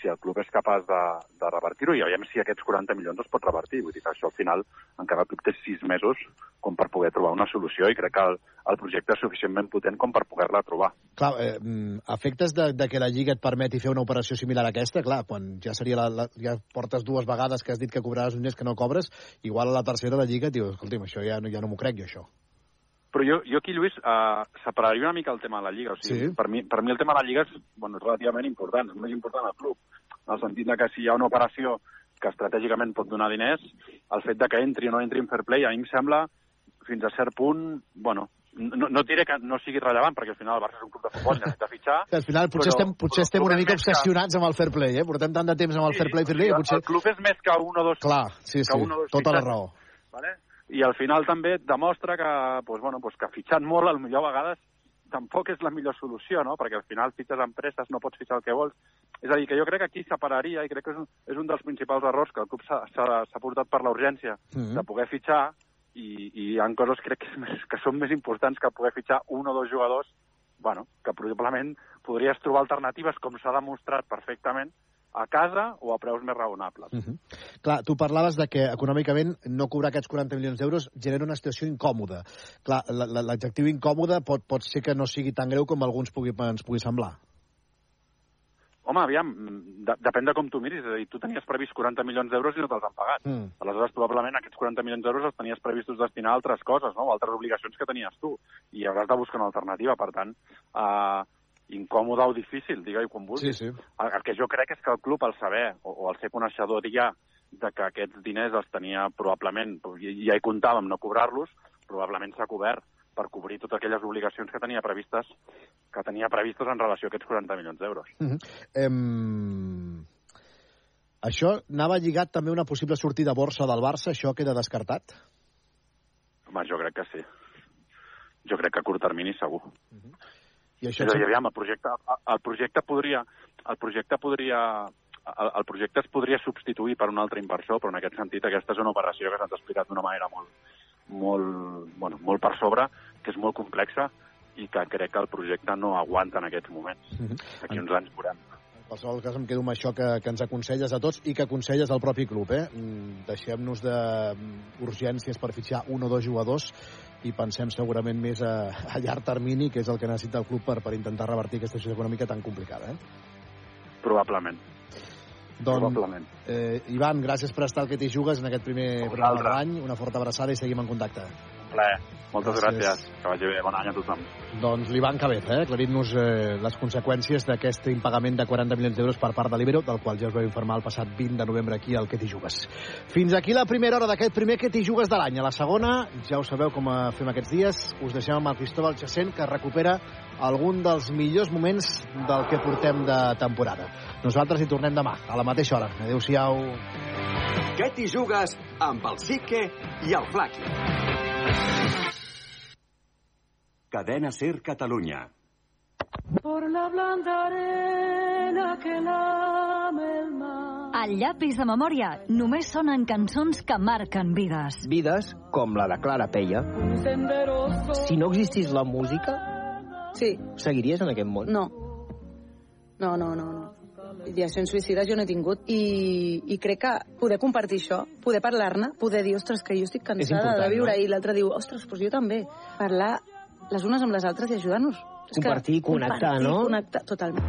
si el club és capaç de, de revertir-ho i aviam si aquests 40 milions es pot revertir. Vull dir que això al final encara el club té sis mesos com per poder trobar una solució i crec que el, el projecte és suficientment potent com per poder-la trobar. Clar, eh, mm, efectes de, de que la Lliga et permeti fer una operació similar a aquesta, clar, quan ja seria la, la, ja portes dues vegades que has dit que cobraràs un diners que no cobres, igual a la tercera la Lliga et diu, escolti'm, això ja, no- ja no m'ho crec jo, això. Però jo, jo aquí, Lluís, eh, separaria una mica el tema de la Lliga. O sigui, Sí. per, mi, per mi el tema de la Lliga és, bueno, és relativament important, és més important al club. En el sentit de que si hi ha una operació que estratègicament pot donar diners, el fet de que entri o no entri en fair play, a mi em sembla, fins a cert punt, bueno, no, no diré que no sigui rellevant, perquè al final el Barça és un club de futbol i necessita fitxar. Que al final potser però- estem, potser estem una mica més que- obsessionats amb el fair play, eh? Portem tant de temps amb el fair play, fair play, que potser... El club és més que un o dos... Clar, sí, que sí, un o dos tota la raó. Vale? I al final també et demostra que, pues, bueno, pues, que fitxant molt, al millor a vegades tampoc és la millor solució, no? Perquè al final fitxes empreses, no pots fitxar el que vols. És a dir, que jo crec que aquí separaria, i crec que és un, és un dels principals errors que el club s'ha- portat per la urgència Mhm. de poder fitxar, i, i hi ha coses crec que, és més, que són més importants que poder fitxar un o dos jugadors bueno, que probablement podries trobar alternatives, com s'ha demostrat perfectament, a casa o a preus més raonables. Uh -huh. Clar, tu parlaves de que econòmicament no cobrar aquests 40 milions d'euros genera una situació incòmoda. Clar, la- la- l'adjectiu incòmode pot, pot ser que no sigui tan greu com alguns pugui, ens pugui semblar. Home, aviam, de, depèn de com tu miris. És a dir, tu tenies previst 40 milions d'euros i no te'ls han pagat. Mm. Aleshores, probablement aquests 40 milions d'euros els tenies previstos destinar a altres coses, no? o altres obligacions que tenies tu. I hauràs de buscar una alternativa. Per tant, eh, incòmode o difícil, digue-hi com vulguis. Sí, sí. El, el que jo crec és que el club, al saber, o, o al ser coneixedor ja de que aquests diners els tenia probablement, ja hi comptàvem no cobrar-los, probablement s'ha cobert per cobrir totes aquelles obligacions que tenia previstes que tenia previstos en relació a aquests 40 milions d'euros. Uh -huh. em... Això anava lligat també a una possible sortida a borsa del Barça, això queda descartat? Home, jo crec que sí. Jo crec que a curt termini segur. I Això és a dir, aviam, el projecte, el projecte podria... El projecte podria el, el projecte es podria substituir per un altre inversor, però en aquest sentit aquesta és una operació que se'ns ha explicat d'una manera molt, molt, bueno, molt per sobre, que és molt complexa i que crec que el projecte no aguanta en aquests moments. Aquí uns anys veurem. En qualsevol cas, em quedo amb això que, que ens aconselles a tots i que aconselles al propi club. Eh? Mm, Deixem-nos d'urgències per fitxar un o dos jugadors i pensem segurament més a, a llarg termini, que és el que necessita el club per, per intentar revertir aquesta situació econòmica tan complicada. Eh? Probablement. Doncs, Probablement. eh, Ivan, gràcies per estar al que t'hi jugues en aquest primer programa de l'any. Una forta abraçada i seguim en contacte. Plaer. Moltes Gràcies. gràcies. Que vagi bé. Bon any a tothom. Doncs l'Ivan Cabeza, eh, aclarint-nos eh, les conseqüències d'aquest impagament de 40 milions d'euros per part de l'Ibero, del qual ja us vau informar el passat 20 de novembre aquí al Que t'hi jugues. Fins aquí la primera hora d'aquest primer Que t'hi jugues de l'any. A la segona, ja ho sabeu com eh, fem aquests dies, us deixem amb el Cristóbal Chacent, que recupera algun dels millors moments del que portem de temporada. Nosaltres hi tornem demà, a la mateixa hora. Adéu-siau. Què t'hi jugues amb el Sique i el Flaqui? Cadena Ser Catalunya. Por la blanda arena que lame el mar. Al llapis de memòria només sonen cançons que marquen vides. Vides com la de Clara Peia. Si no existís la música, Sí, seguiries en aquest món? no. No, no, no, no. Ideacions suïcides jo no he tingut i, i crec que poder compartir això, poder parlar-ne, poder dir, ostres, que jo estic cansada de viure no? i l'altre diu, ostres, doncs jo també. Parlar les unes amb les altres i ajudar-nos. Compartir, connectar, compartir, no? Connectar, totalment.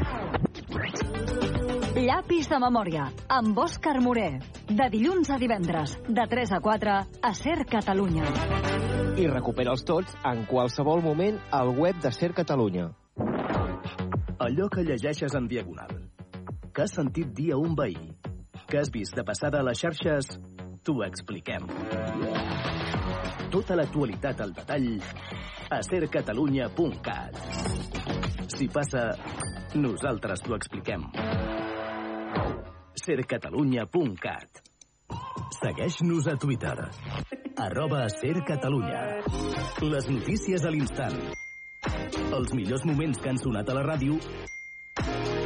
Llapis de memòria, amb Òscar Moré. De dilluns a divendres, de 3 a 4, a Ser Catalunya. I recupera'ls tots en qualsevol moment al web de Ser Catalunya. Allò que llegeixes en diagonal. Que has sentit dir a un veí. Que has vist de passada a les xarxes. T'ho expliquem. Tota l'actualitat al detall a sercatalunya.cat. Si passa, nosaltres t'ho expliquem. sercatalunya.cat Segueix-nos a Twitter. Arroba sercatalunya. Les notícies a l'instant. Els millors moments que han sonat a la ràdio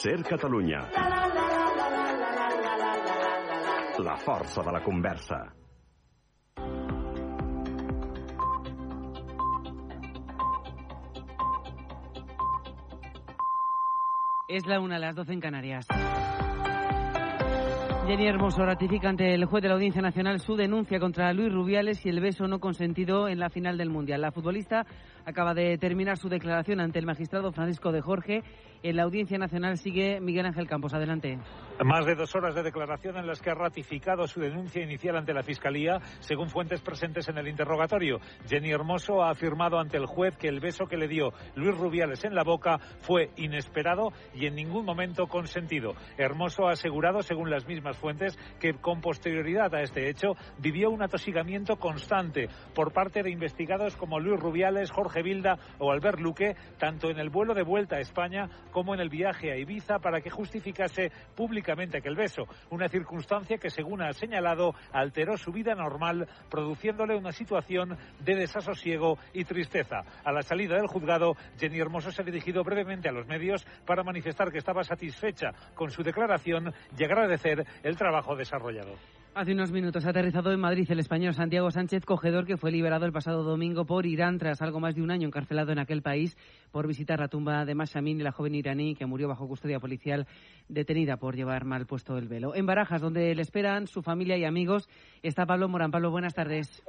Ser Catalunya. La força de la conversa. Es la una, las 12 en Canarias. Jenny Hermoso ratifica ante el juez de la Audiencia Nacional su denuncia contra Luis Rubiales y el beso no consentido en la final del Mundial. La futbolista acaba de terminar su declaración ante el magistrado Francisco de Jorge. En la Audiencia Nacional sigue Miguel Ángel Campos. Adelante. Más de dos horas de declaración en las que ha ratificado su denuncia inicial ante la Fiscalía, según fuentes presentes en el interrogatorio. Jenny Hermoso ha afirmado ante el juez que el beso que le dio Luis Rubiales en la boca fue inesperado y en ningún momento consentido. Hermoso ha asegurado, según las mismas fuentes, que con posterioridad a este hecho vivió un atosigamiento constante por parte de investigados como Luis Rubiales, Jorge Vilda o Albert Luque, tanto en el vuelo de vuelta a España como en el viaje a Ibiza para que justificase públicamente aquel beso, una circunstancia que, según ha señalado, alteró su vida normal, produciéndole una situación de desasosiego y tristeza. A la salida del juzgado, Jenny Hermoso se ha dirigido brevemente a los medios para manifestar que estaba satisfecha con su declaración y agradecer el trabajo desarrollado. Hace unos minutos ha aterrizado en Madrid el español Santiago Sánchez Cogedor, que fue liberado el pasado domingo por Irán tras algo más de un año encarcelado en aquel país por visitar la tumba de Mashamin la joven iraní que murió bajo custodia policial detenida por llevar mal puesto el velo. En Barajas, donde le esperan su familia y amigos, está Pablo Morán. Pablo, buenas tardes.